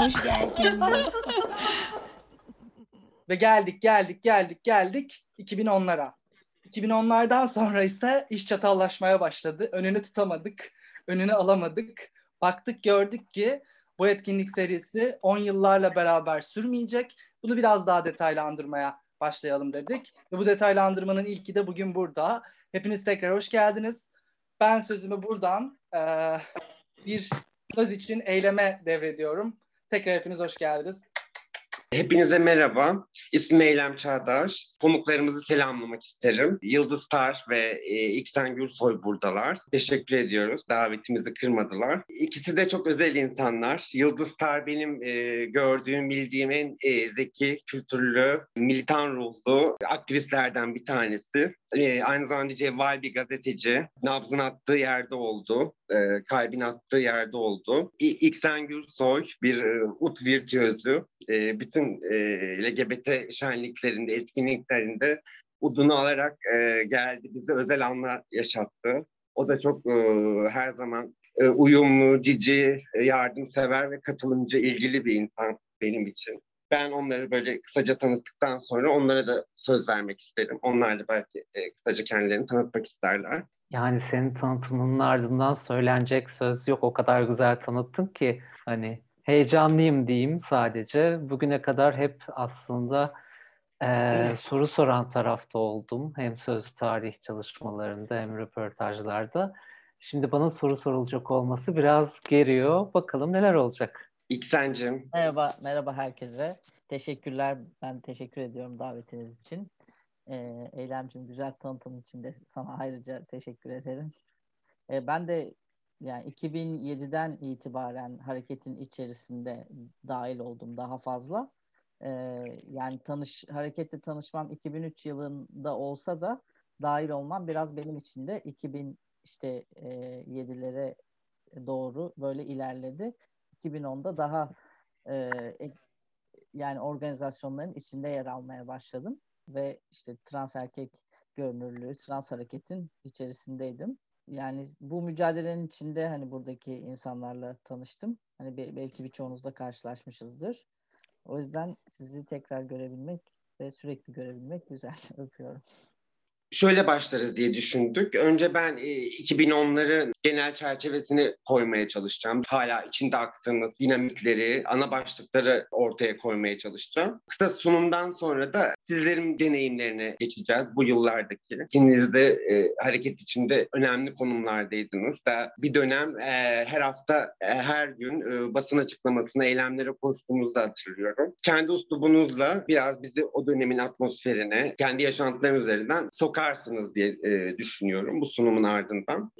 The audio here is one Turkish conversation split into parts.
Hoş geldiniz. Ve geldik, geldik, geldik, geldik 2010'lara. 2010'lardan sonra ise iş çatallaşmaya başladı. Önünü tutamadık, önünü alamadık. Baktık gördük ki bu etkinlik serisi 10 yıllarla beraber sürmeyecek. Bunu biraz daha detaylandırmaya başlayalım dedik. Ve bu detaylandırmanın ilki de bugün burada. Hepiniz tekrar hoş geldiniz. Ben sözümü buradan e, bir söz için eyleme devrediyorum. Tekrar hepiniz hoş geldiniz. Hepinize merhaba. İsmim Eylem Çağdaş. Konuklarımızı selamlamak isterim. Yıldız Tar ve e, İksen Gürsoy buradalar. Teşekkür ediyoruz. Davetimizi kırmadılar. İkisi de çok özel insanlar. Yıldız Tar benim e, gördüğüm, bildiğim en e, zeki, kültürlü, militan ruhlu aktivistlerden bir tanesi. E, aynı zamanda cevval bir gazeteci. Nabzın attığı yerde oldu. E, kalbin attığı yerde oldu. İ, İksen Gürsoy bir e, ut virtüözü. E, bütün e, LGBT şenliklerinde, etkinliklerinde udunu alarak e, geldi. Bize özel anlar yaşattı. O da çok e, her zaman e, uyumlu, cici, e, yardımsever ve katılımcı, ilgili bir insan benim için. Ben onları böyle kısaca tanıttıktan sonra onlara da söz vermek isterim. Onlar da belki e, kısaca kendilerini tanıtmak isterler. Yani senin tanıtımının ardından söylenecek söz yok. O kadar güzel tanıttın ki hani heyecanlıyım diyeyim sadece. Bugüne kadar hep aslında e, soru soran tarafta oldum. Hem söz tarih çalışmalarında hem röportajlarda. Şimdi bana soru sorulacak olması biraz geriyor. Bakalım neler olacak. İksencim. Merhaba, merhaba herkese. Teşekkürler. Ben teşekkür ediyorum davetiniz için. Ee, Eylemcim güzel tanıtım için de sana ayrıca teşekkür ederim. Ee, ben de yani 2007'den itibaren hareketin içerisinde dahil oldum daha fazla. Ee, yani tanış hareketle tanışmam 2003 yılında olsa da dahil olmam biraz benim için de 2000 işte e, 7'lere doğru böyle ilerledi. 2010'da daha e, yani organizasyonların içinde yer almaya başladım ve işte trans erkek görünürlüğü, trans hareketin içerisindeydim. Yani bu mücadelenin içinde hani buradaki insanlarla tanıştım. Hani belki birçoğunuzla karşılaşmışızdır. O yüzden sizi tekrar görebilmek ve sürekli görebilmek güzel. Öpüyorum şöyle başlarız diye düşündük. Önce ben e, 2010'ları genel çerçevesini koymaya çalışacağım. Hala içinde aktığımız dinamikleri, ana başlıkları ortaya koymaya çalışacağım. Kısa sunumdan sonra da sizlerin deneyimlerine geçeceğiz bu yıllardaki. İkiniz de e, hareket içinde önemli konumlardaydınız. Da bir dönem e, her hafta, e, her gün e, basın açıklamasına, eylemlere koştuğumuzu da hatırlıyorum. Kendi üslubunuzla biraz bizi o dönemin atmosferine, kendi yaşantılarım üzerinden sokarsınız diye e, düşünüyorum bu sunumun ardından.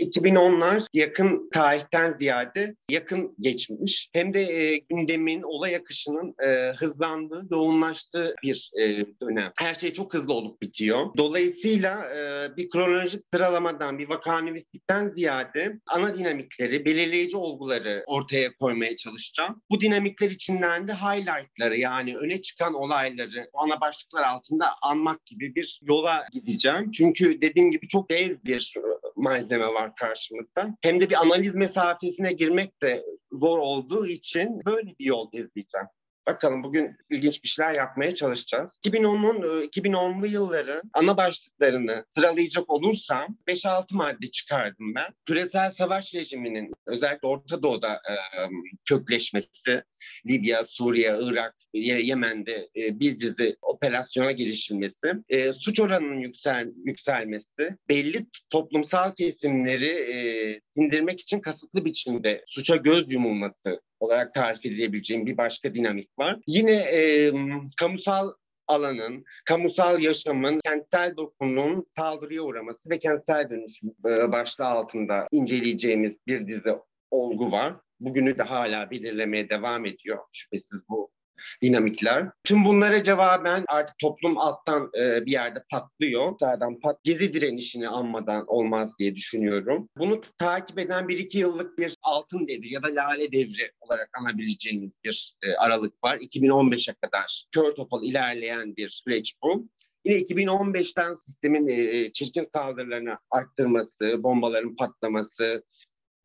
2010'lar yakın tarihten ziyade yakın geçmiş. Hem de e, gündemin, olay akışının e, hızlandığı, yoğunlaştığı bir e, dönem. Her şey çok hızlı olup bitiyor. Dolayısıyla e, bir kronolojik sıralamadan, bir vakanüvistikten ziyade ana dinamikleri, belirleyici olguları ortaya koymaya çalışacağım. Bu dinamikler içinden de highlightları yani öne çıkan olayları ana başlıklar altında anmak gibi bir yola gideceğim. Çünkü dediğim gibi çok dev bir e, malzeme var karşımızda. Hem de bir analiz mesafesine girmek de zor olduğu için böyle bir yol izleyeceğim. Bakalım bugün ilginç bir şeyler yapmaya çalışacağız. 2010'un 2010'lu yılların ana başlıklarını sıralayacak olursam 5-6 madde çıkardım ben. Küresel savaş rejiminin özellikle Orta Doğu'da e, kökleşmesi, Libya, Suriye, Irak, Yemen'de e, bir dizi operasyona girişilmesi, e, suç oranının yüksel, yükselmesi, belli toplumsal kesimleri e, sindirmek için kasıtlı biçimde suça göz yumulması olarak tarif edilebileceğim bir başka dinamik var. Yine e, kamusal alanın, kamusal yaşamın, kentsel dokunun saldırıya uğraması ve kentsel dönüşüm e, başlığı altında inceleyeceğimiz bir dizi olgu var. Bugünü de hala belirlemeye devam ediyor şüphesiz bu dinamikler. Tüm bunlara cevaben artık toplum alttan e, bir yerde patlıyor. Zaten pat gezi direnişini anmadan olmaz diye düşünüyorum. Bunu takip eden bir iki yıllık bir altın devri ya da lale devri olarak anabileceğimiz bir e, aralık var. 2015'e kadar kör topal ilerleyen bir süreç bu. Yine 2015'ten sistemin e, çirkin saldırılarını arttırması, bombaların patlaması,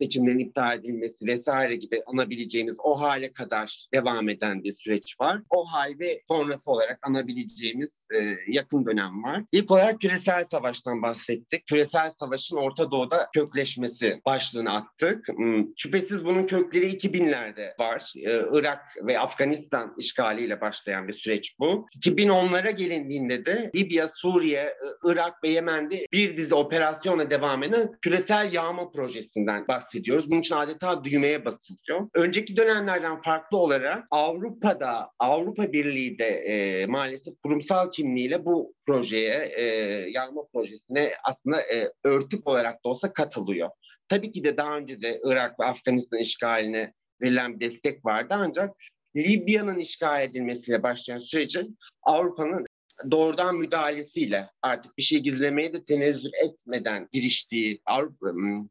seçimlerin iptal edilmesi vesaire gibi anabileceğimiz o hale kadar devam eden bir süreç var. O hal ve sonrası olarak anabileceğimiz e, yakın dönem var. İlk olarak küresel savaştan bahsettik. Küresel savaşın Orta Doğu'da kökleşmesi başlığını attık. Hmm, şüphesiz bunun kökleri 2000'lerde var. Ee, Irak ve Afganistan işgaliyle başlayan bir süreç bu. 2010'lara gelindiğinde de Libya, Suriye, Irak ve Yemen'de bir dizi operasyona devam eden küresel yağma projesinden bahsediyoruz. Bunun için adeta düğmeye basılıyor. Önceki dönemlerden farklı olarak Avrupa'da, Avrupa Birliği de e, maalesef kurumsal kimliğiyle bu projeye, e, yağma projesine aslında e, örtük olarak da olsa katılıyor. Tabii ki de daha önce de Irak ve Afganistan işgaline verilen bir destek vardı ancak Libya'nın işgal edilmesiyle başlayan sürecin Avrupa'nın doğrudan müdahalesiyle artık bir şey gizlemeye de tenezzül etmeden giriştiği, Avrupa,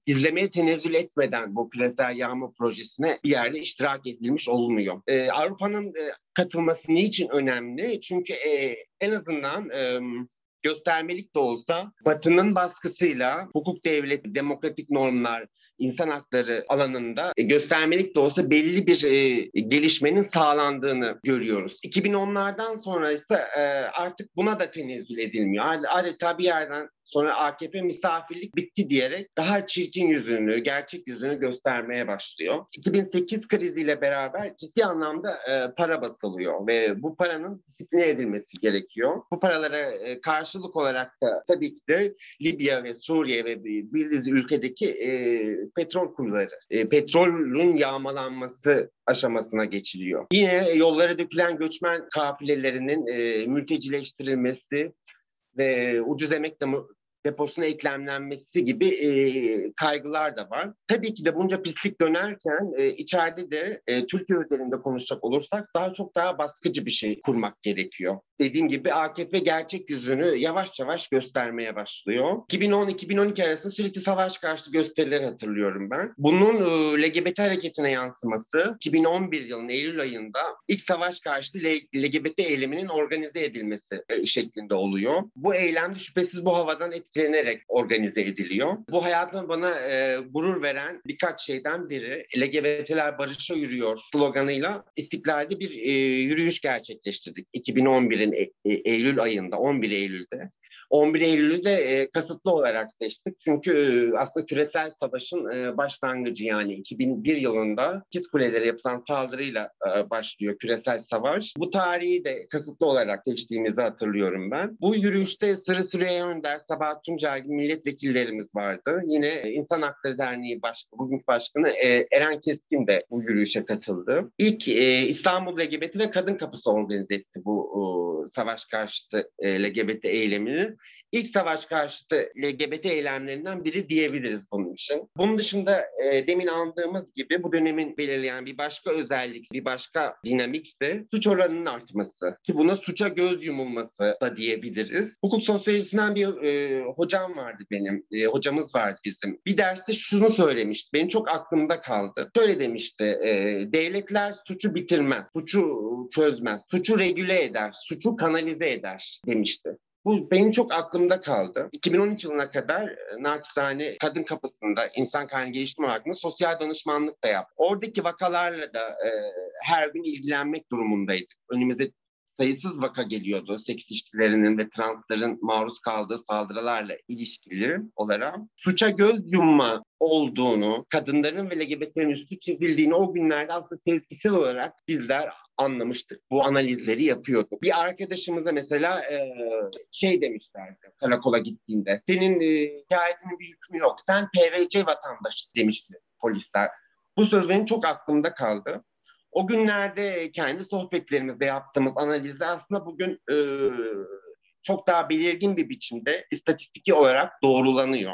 gizlemeye tenezzül etmeden bu küresel yağma projesine bir yerde iştirak edilmiş olunuyor. Ee, Avrupa'nın e, katılması niçin önemli? Çünkü e, en azından e, göstermelik de olsa Batı'nın baskısıyla hukuk devleti, demokratik normlar, insan hakları alanında e, göstermelik de olsa belli bir e, gelişmenin sağlandığını görüyoruz. 2010'lardan sonra ise e, artık buna da tenezzül edilmiyor. Adeta bir yerden Sonra AKP misafirlik bitti diyerek daha çirkin yüzünü, gerçek yüzünü göstermeye başlıyor. 2008 kriziyle beraber ciddi anlamda e, para basılıyor ve bu paranın disipline edilmesi gerekiyor. Bu paralara e, karşılık olarak da tabii ki de Libya ve Suriye ve bildiğiniz ülkedeki e, petrol kurları, e, petrolün yağmalanması aşamasına geçiliyor. Yine yollara dökülen göçmen kafilelerinin e, mültecileştirilmesi, ve ucuz emek deposuna eklemlenmesi gibi e, kaygılar da var. Tabii ki de bunca pislik dönerken e, içeride de e, Türkiye özelinde konuşacak olursak daha çok daha baskıcı bir şey kurmak gerekiyor. Dediğim gibi AKP gerçek yüzünü yavaş yavaş göstermeye başlıyor. 2010-2012 arasında sürekli savaş karşıtı gösterileri hatırlıyorum ben. Bunun e, LGBT hareketine yansıması 2011 yılının Eylül ayında ilk savaş karşıtı LGBT eyleminin organize edilmesi e, şeklinde oluyor. Bu eylem şüphesiz bu havadan etkilenmiş etkilenerek organize ediliyor. Bu hayatın bana e, gurur veren birkaç şeyden biri LGBT'ler barışa yürüyor sloganıyla istiklalde bir e, yürüyüş gerçekleştirdik. 2011'in e, e, Eylül ayında, 11 Eylül'de. 11 Eylül'ü de e, kasıtlı olarak seçtik. Çünkü e, aslında küresel savaşın e, başlangıcı yani 2001 yılında İkiz Kulelere yapılan saldırıyla e, başlıyor küresel savaş. Bu tarihi de kasıtlı olarak seçtiğimizi hatırlıyorum ben. Bu yürüyüşte Sırı Süreyya Önder, Sabah gibi milletvekillerimiz vardı. Yine İnsan Hakları Derneği Başkanı, bugünkü başkanı e, Eren Keskin de bu yürüyüşe katıldı. İlk e, İstanbul LGBT ve Kadın Kapısı organize etti bu e, savaş karşıtı e, LGBT eylemini ilk savaş karşıtı LGBT eylemlerinden biri diyebiliriz bunun için. Bunun dışında e, demin andığımız gibi bu dönemin belirleyen bir başka özellik, bir başka dinamik de suç oranının artması. Ki buna suça göz yumulması da diyebiliriz. Hukuk sosyolojisinden bir e, hocam vardı benim, e, hocamız vardı bizim. Bir derste şunu söylemişti, benim çok aklımda kaldı. Şöyle demişti, e, devletler suçu bitirmez, suçu çözmez, suçu regüle eder, suçu kanalize eder demişti. Bu benim çok aklımda kaldı. 2013 yılına kadar e, naçizane kadın kapısında insan kaynağı geliştirme hakkında sosyal danışmanlık da yap. Oradaki vakalarla da e, her gün ilgilenmek durumundaydık. Önümüze sayısız vaka geliyordu. Seks işçilerinin ve transların maruz kaldığı saldırılarla ilişkili olarak. Suça göz yumma olduğunu, kadınların ve LGBT'lerin üstü çizildiğini o günlerde aslında sezgisel olarak bizler anlamıştık. Bu analizleri yapıyorduk. Bir arkadaşımıza mesela e, şey demişlerdi karakola gittiğinde. Senin e, hikayetinin bir hükmü yok. Sen PVC vatandaşı demişti polisler. Bu söz benim çok aklımda kaldı. O günlerde kendi sohbetlerimizde yaptığımız analizler aslında bugün e, çok daha belirgin bir biçimde istatistiki olarak doğrulanıyor.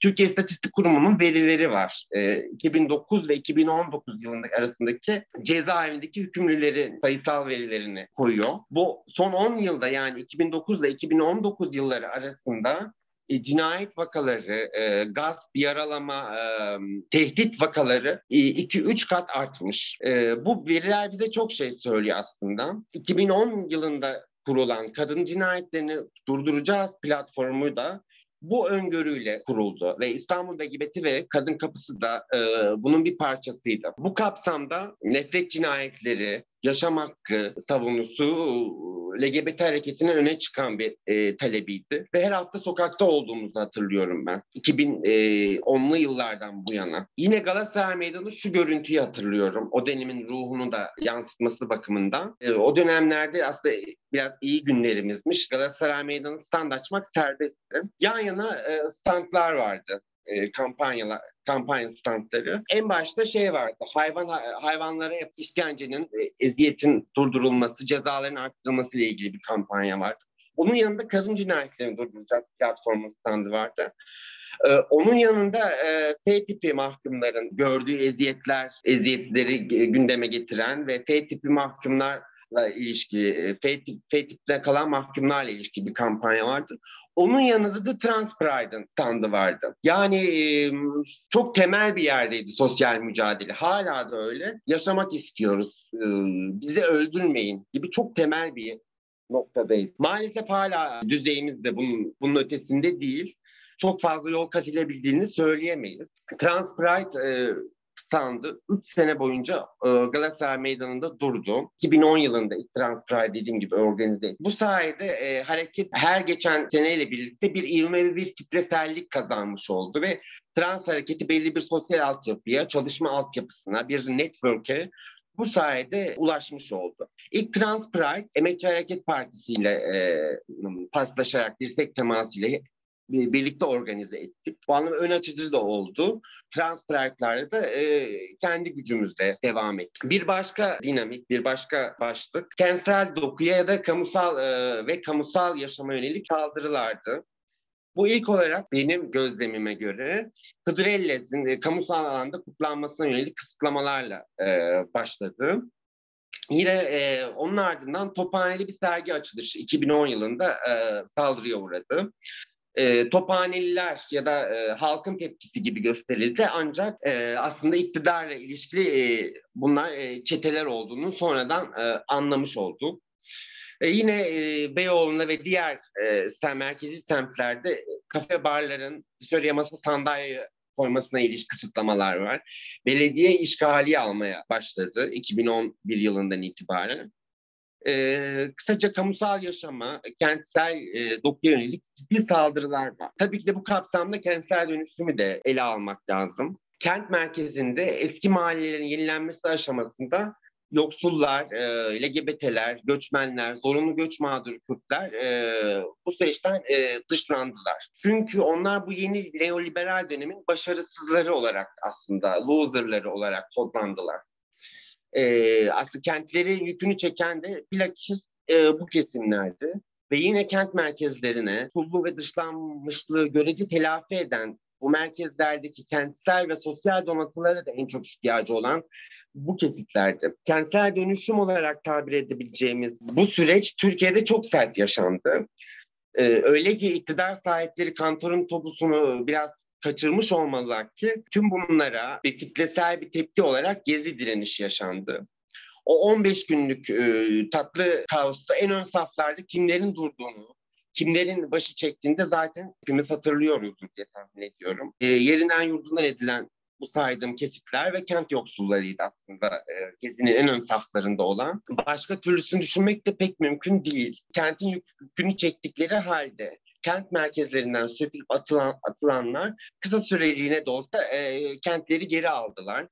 Türkiye İstatistik Kurumu'nun verileri var. E, 2009 ve 2019 yılında arasındaki cezaevindeki hükümlülerin sayısal verilerini koyuyor. Bu son 10 yılda yani 2009 ile 2019 yılları arasında e, cinayet vakaları, e, gasp, yaralama, e, tehdit vakaları 2-3 kat artmış. E, bu veriler bize çok şey söylüyor aslında. 2010 yılında kurulan kadın cinayetlerini durduracağız platformu da bu öngörüyle kuruldu ve İstanbul'da Gibeti ve Kadın Kapısı da e, bunun bir parçasıydı. Bu kapsamda nefret cinayetleri, yaşam hakkı savunusu LGBT hareketinin öne çıkan bir e, talebiydi. Ve her hafta sokakta olduğumuzu hatırlıyorum ben. 2010'lu e, yıllardan bu yana. Yine Galatasaray Meydanı şu görüntüyü hatırlıyorum. O dönemin ruhunu da yansıtması bakımından. E, o dönemlerde aslında biraz iyi günlerimizmiş. Galatasaray Meydanı stand açmak serbestti. Yan yana e, standlar vardı e, kampanyalar kampanya standları. En başta şey vardı. Hayvan hayvanlara işkencenin, e, eziyetin durdurulması, cezaların arttırılması ile ilgili bir kampanya vardı. Onun yanında kadın cinayetlerini durduracağız platformu standı vardı. Ee, onun yanında e, F tipi mahkumların gördüğü eziyetler, eziyetleri gündeme getiren ve F tipi mahkumlarla ilişki, e, F, tip, F tipte kalan mahkumlarla ilişki bir kampanya vardı. Onun yanında da Trans Pride'ın standı vardı. Yani çok temel bir yerdeydi sosyal mücadele. Hala da öyle. Yaşamak istiyoruz. Bizi öldürmeyin gibi çok temel bir noktadayız. Maalesef hala düzeyimiz de bunun, bunun ötesinde değil. Çok fazla yol kat edilebildiğini söyleyemeyiz. Trans Pride standı 3 sene boyunca e, Galatasaray Meydanı'nda durdu. 2010 yılında ilk Trans Pride dediğim gibi organize etti. Bu sayede e, hareket her geçen seneyle birlikte bir ivme ve bir kitlesellik kazanmış oldu ve trans hareketi belli bir sosyal altyapıya, çalışma altyapısına, bir network'e bu sayede ulaşmış oldu. İlk Trans Pride, Emekçi Hareket Partisi ile e, paslaşarak, dirsek temasıyla birlikte organize ettik. Bu anlamda ön açıcı da oldu. Transferlerde da e, kendi gücümüzde devam ettik. Bir başka dinamik, bir başka başlık kentsel dokuya ya da kamusal e, ve kamusal yaşama yönelik saldırılardı. Bu ilk olarak benim gözlemime göre Hıdrellez'in e, kamusal alanda kutlanmasına yönelik kısıtlamalarla e, başladı. Yine e, onun ardından Tophane'de bir sergi açılışı 2010 yılında e, saldırıya uğradı e, tophaneliler ya da e, halkın tepkisi gibi gösterildi. Ancak e, aslında iktidarla ilişkili e, bunlar e, çeteler olduğunu sonradan e, anlamış olduk. E, yine e, Beyoğlu'nda ve diğer e, sem merkezi semtlerde kafe barların dışarıya masa sandalye koymasına ilişkin kısıtlamalar var. Belediye işgali almaya başladı 2011 yılından itibaren. E, kısaca kamusal yaşama, kentsel e, dokuya yönelik ciddi saldırılar var. Tabii ki de bu kapsamda kentsel dönüşümü de ele almak lazım. Kent merkezinde eski mahallelerin yenilenmesi aşamasında yoksullar, e, LGBT'ler, göçmenler, zorunlu göç mağdur Kürtler e, bu süreçten e, dışlandılar. Çünkü onlar bu yeni neoliberal dönemin başarısızları olarak aslında, loserları olarak kodlandılar e, aslında kentlerin yükünü çeken de bilakis e, bu kesimlerdi. Ve yine kent merkezlerine tullu ve dışlanmışlığı görece telafi eden bu merkezlerdeki kentsel ve sosyal donatılara da en çok ihtiyacı olan bu kesitlerdi. Kentsel dönüşüm olarak tabir edebileceğimiz bu süreç Türkiye'de çok sert yaşandı. Ee, öyle ki iktidar sahipleri kantorun topusunu biraz kaçırmış olmalılar ki tüm bunlara bir kitlesel bir tepki olarak gezi direniş yaşandı. O 15 günlük e, tatlı kaosta en ön saflarda kimlerin durduğunu, kimlerin başı çektiğinde zaten hepimiz hatırlıyoruzdur diye tahmin ediyorum. E, yerinden yurdundan edilen bu saydığım kesitler ve kent yoksullarıydı aslında e, gezinin en ön saflarında olan. Başka türlüsünü düşünmek de pek mümkün değil. Kentin yükünü çektikleri halde kent merkezlerinden sökülüp atılan, atılanlar kısa süreliğine de olsa e, kentleri geri aldılar.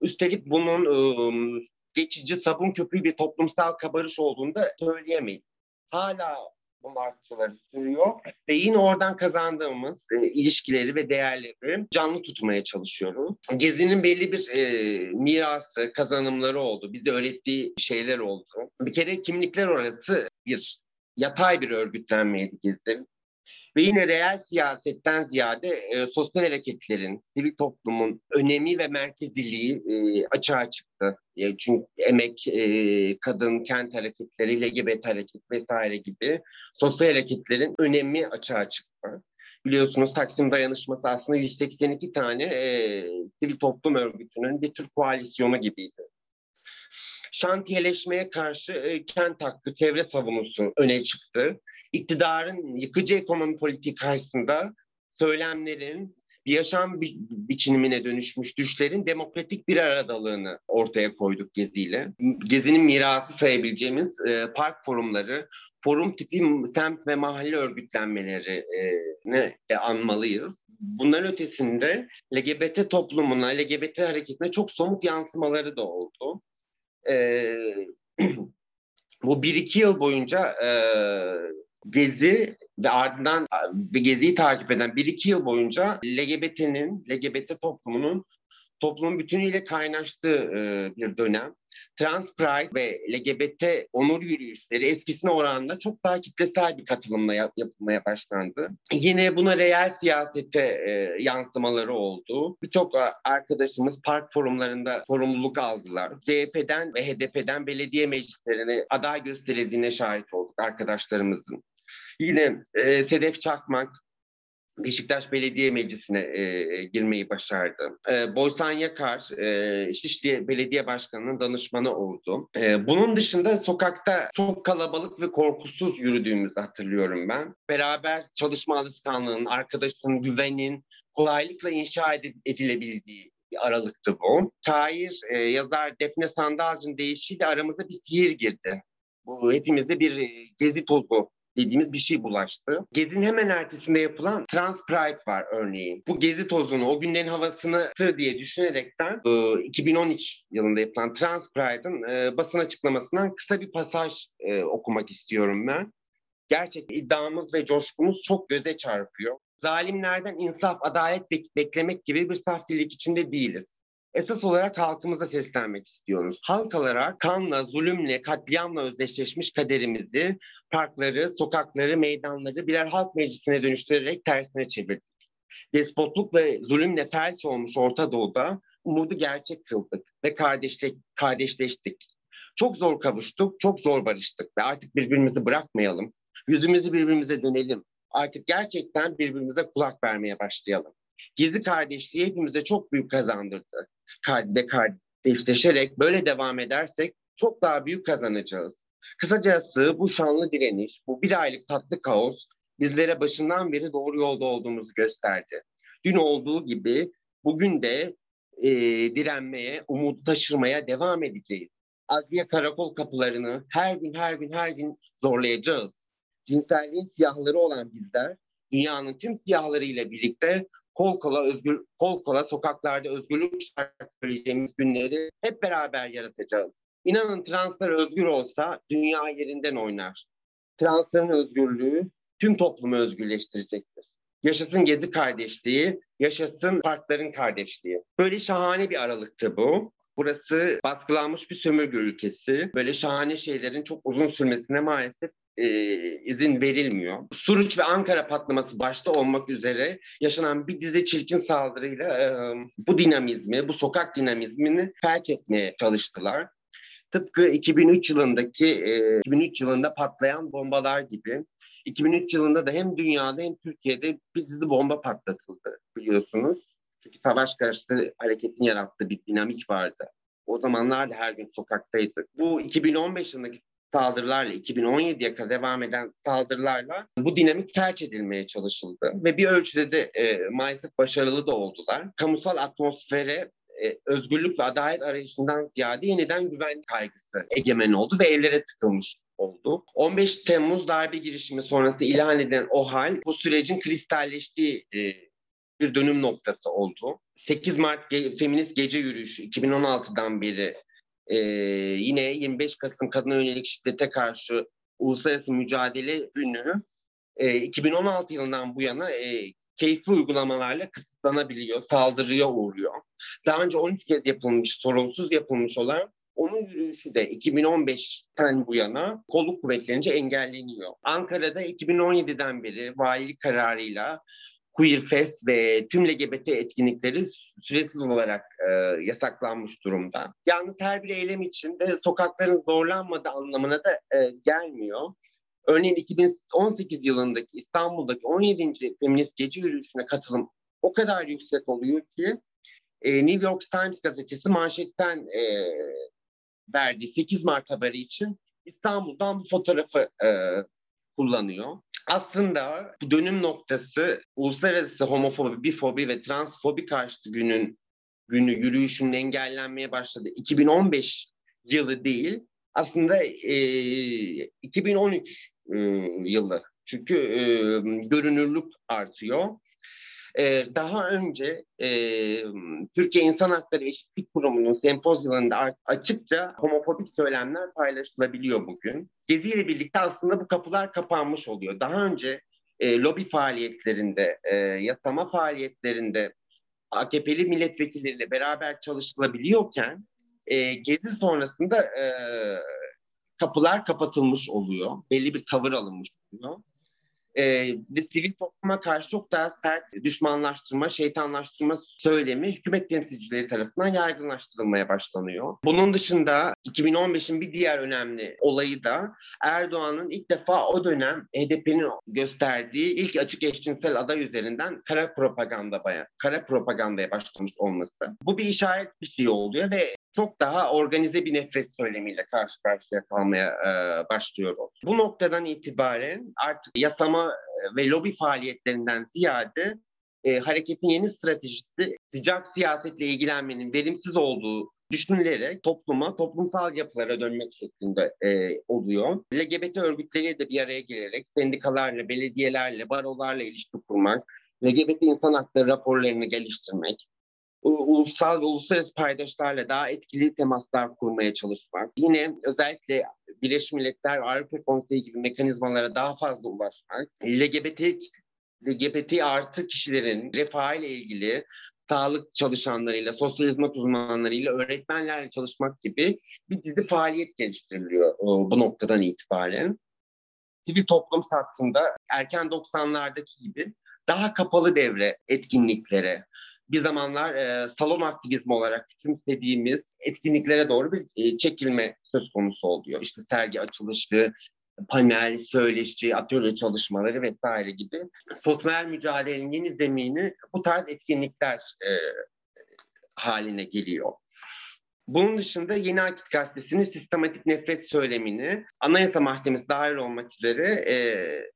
Üstelik bunun e, geçici sabun köpüğü bir toplumsal kabarış olduğunu da söyleyemeyiz. Hala bu artışları sürüyor ve yine oradan kazandığımız e, ilişkileri ve değerleri canlı tutmaya çalışıyoruz. Gezi'nin belli bir e, mirası, kazanımları oldu. Bize öğrettiği şeyler oldu. Bir kere kimlikler orası bir yatay bir örgütlenmeydi Gezi. Ve yine reel siyasetten ziyade e, sosyal hareketlerin, sivil toplumun önemi ve merkeziliği e, açığa çıktı. E, çünkü emek, e, kadın, kent hareketleri, LGBT hareket vesaire gibi sosyal hareketlerin önemi açığa çıktı. Biliyorsunuz Taksim Dayanışması aslında 182 tane e, sivil toplum örgütünün bir tür koalisyonu gibiydi şantiyeleşmeye karşı e, kent hakkı, çevre savunusu öne çıktı. iktidarın yıkıcı ekonomi politiği karşısında söylemlerin bir yaşam bi- biçimine dönüşmüş düşlerin demokratik bir aradalığını ortaya koyduk Gezi'yle. Gezi'nin mirası sayabileceğimiz e, park forumları, forum tipi semt ve mahalle örgütlenmelerini e, anmalıyız. Bunların ötesinde LGBT toplumuna, LGBT hareketine çok somut yansımaları da oldu. E, bu bir iki yıl boyunca e, Gezi ve ardından ve Gezi'yi takip eden bir iki yıl boyunca LGBT'nin, LGBT toplumunun toplumun bütünüyle kaynaştığı e, bir dönem. Trans Pride ve LGBT onur yürüyüşleri eskisine oranla çok daha kitlesel bir katılımla yap- yapılmaya başlandı. Yine buna reel siyasete e, yansımaları oldu. Birçok arkadaşımız park forumlarında sorumluluk aldılar. CHP'den ve HDP'den belediye meclislerine aday gösterildiğine şahit olduk arkadaşlarımızın. Yine e, Sedef Çakmak, Beşiktaş Belediye Meclisi'ne e, girmeyi başardı. E, Boysan Yakar, e, Şişli Belediye Başkanı'nın danışmanı oldu. E, bunun dışında sokakta çok kalabalık ve korkusuz yürüdüğümüzü hatırlıyorum ben. Beraber çalışma alışkanlığının, arkadaşın güvenin kolaylıkla inşa edilebildiği bir aralıktı bu. Şair, e, yazar Defne Sandalcı'nın deyişiyle aramıza bir sihir girdi. Bu hepimize bir e, gezi tozu dediğimiz bir şey bulaştı. Gezi'nin hemen ertesinde yapılan Trans Pride var örneğin. Bu gezi tozunu, o günlerin havasını sır diye düşünerekten 2013 yılında yapılan Trans Pride'ın basın açıklamasından kısa bir pasaj okumak istiyorum ben. Gerçekten iddiamız ve coşkumuz çok göze çarpıyor. Zalimlerden insaf, adalet bek- beklemek gibi bir saftilik içinde değiliz. Esas olarak halkımıza seslenmek istiyoruz. Halk olarak kanla, zulümle, katliamla özdeşleşmiş kaderimizi parkları, sokakları, meydanları birer halk meclisine dönüştürerek tersine çevirdik. Despotluk ve zulümle felç olmuş Orta Doğu'da umudu gerçek kıldık ve kardeşlik, kardeşleştik. Çok zor kavuştuk, çok zor barıştık ve artık birbirimizi bırakmayalım. Yüzümüzü birbirimize dönelim. Artık gerçekten birbirimize kulak vermeye başlayalım. Gizli kardeşliği hepimize çok büyük kazandırdı. Ve kardeşleşerek böyle devam edersek çok daha büyük kazanacağız. Kısacası bu şanlı direniş, bu bir aylık tatlı kaos bizlere başından beri doğru yolda olduğumuzu gösterdi. Dün olduğu gibi bugün de e, direnmeye, umudu taşırmaya devam edeceğiz. Adliye karakol kapılarını her gün her gün her gün zorlayacağız. Cinselliğin siyahları olan bizler dünyanın tüm siyahlarıyla birlikte kol kola özgür kol kola sokaklarda özgürlük şarkı söyleyeceğimiz günleri hep beraber yaratacağız. İnanın translar özgür olsa dünya yerinden oynar. Transların özgürlüğü tüm toplumu özgürleştirecektir. Yaşasın Gezi kardeşliği, yaşasın parkların kardeşliği. Böyle şahane bir aralıktı bu. Burası baskılanmış bir sömürge ülkesi. Böyle şahane şeylerin çok uzun sürmesine maalesef e, izin verilmiyor. Suruç ve Ankara patlaması başta olmak üzere yaşanan bir dizi çirkin saldırıyla e, bu dinamizmi, bu sokak dinamizmini felç etmeye çalıştılar. Tıpkı 2003 yılındaki e, 2003 yılında patlayan bombalar gibi 2003 yılında da hem dünyada hem Türkiye'de bir dizi bomba patlatıldı biliyorsunuz. Çünkü savaş karşıtı hareketin yarattığı bir dinamik vardı. O zamanlar da her gün sokaktaydık. Bu 2015 yılındaki saldırılarla 2017'ye kadar devam eden saldırılarla bu dinamik felç edilmeye çalışıldı ve bir ölçüde de e, maalesef başarılı da oldular. Kamusal atmosfere e, özgürlük ve adalet arayışından ziyade yeniden güven kaygısı egemen oldu ve evlere tıkılmış oldu. 15 Temmuz darbe girişimi sonrası ilan edilen o hal bu sürecin kristalleştiği e, bir dönüm noktası oldu. 8 Mart Ge- Feminist Gece Yürüyüşü 2016'dan beri e, yine 25 Kasım kadına yönelik şiddete karşı uluslararası mücadele günü e, 2016 yılından bu yana e, keyfi uygulamalarla kısıtlanabiliyor, saldırıya uğruyor. Daha önce 13 kez yapılmış, sorunsuz yapılmış olan onun yürüyüşü de 2015'ten bu yana kolluk kuvvetlerince engelleniyor. Ankara'da 2017'den beri valilik kararıyla Queer Fest ve tüm LGBT etkinlikleri süresiz olarak e, yasaklanmış durumda. Yalnız her bir eylem için de sokakların zorlanmadığı anlamına da e, gelmiyor. Örneğin 2018 yılındaki İstanbul'daki 17. Feminist Gece Yürüyüşü'ne katılım o kadar yüksek oluyor ki e, New York Times gazetesi manşetten e, verdiği 8 Mart haberi için İstanbul'dan bu fotoğrafı e, kullanıyor. Aslında bu dönüm noktası uluslararası homofobi, bifobi ve transfobi karşıtı günün günü yürüyüşünün engellenmeye başladı. 2015 yılı değil, aslında e, 2013 e, yılı. Çünkü e, görünürlük artıyor. E, daha önce e, Türkiye İnsan Hakları Eşitlik Kurumu'nun sempozyumunda açıkça homofobik söylemler paylaşılabiliyor bugün. Gezi ile birlikte aslında bu kapılar kapanmış oluyor. Daha önce e, lobi faaliyetlerinde, e, yasama faaliyetlerinde AKP'li milletvekilleriyle beraber çalışılabiliyorken e, Gezi sonrasında e, kapılar kapatılmış oluyor. Belli bir tavır alınmış oluyor e, ve sivil topluma karşı çok daha sert düşmanlaştırma, şeytanlaştırma söylemi hükümet temsilcileri tarafından yaygınlaştırılmaya başlanıyor. Bunun dışında 2015'in bir diğer önemli olayı da Erdoğan'ın ilk defa o dönem HDP'nin gösterdiği ilk açık eşcinsel aday üzerinden kara propaganda kara propagandaya başlamış olması. Bu bir işaret bir şey oluyor ve çok daha organize bir nefret söylemiyle karşı karşıya kalmaya e, başlıyoruz. Bu noktadan itibaren artık yasama e, ve lobi faaliyetlerinden ziyade e, hareketin yeni stratejisi sıcak siyasetle ilgilenmenin verimsiz olduğu düşünülerek topluma, toplumsal yapılara dönmek şeklinde e, oluyor. LGBT örgütleriyle de bir araya gelerek sendikalarla, belediyelerle, barolarla ilişki kurmak, LGBT insan hakları raporlarını geliştirmek, ulusal ve uluslararası paydaşlarla daha etkili temaslar kurmaya çalışmak. Yine özellikle Birleşmiş Milletler, Avrupa Konseyi gibi mekanizmalara daha fazla ulaşmak. LGBT, LGBT artı kişilerin refahıyla ilgili sağlık çalışanlarıyla, sosyal hizmet uzmanlarıyla, öğretmenlerle çalışmak gibi bir dizi faaliyet geliştiriliyor bu noktadan itibaren. Sivil toplum sattığında erken 90'lardaki gibi daha kapalı devre etkinliklere, bir zamanlar e, salon aktivizmi olarak küçümsediğimiz etkinliklere doğru bir e, çekilme söz konusu oluyor. İşte sergi açılışı, panel, söyleşi, atölye çalışmaları vesaire gibi sosyal mücadelenin yeni zemini bu tarz etkinlikler e, haline geliyor. Bunun dışında Yeni Akit Gazetesi'nin sistematik nefret söylemini Anayasa Mahkemesi dahil olmak üzere e,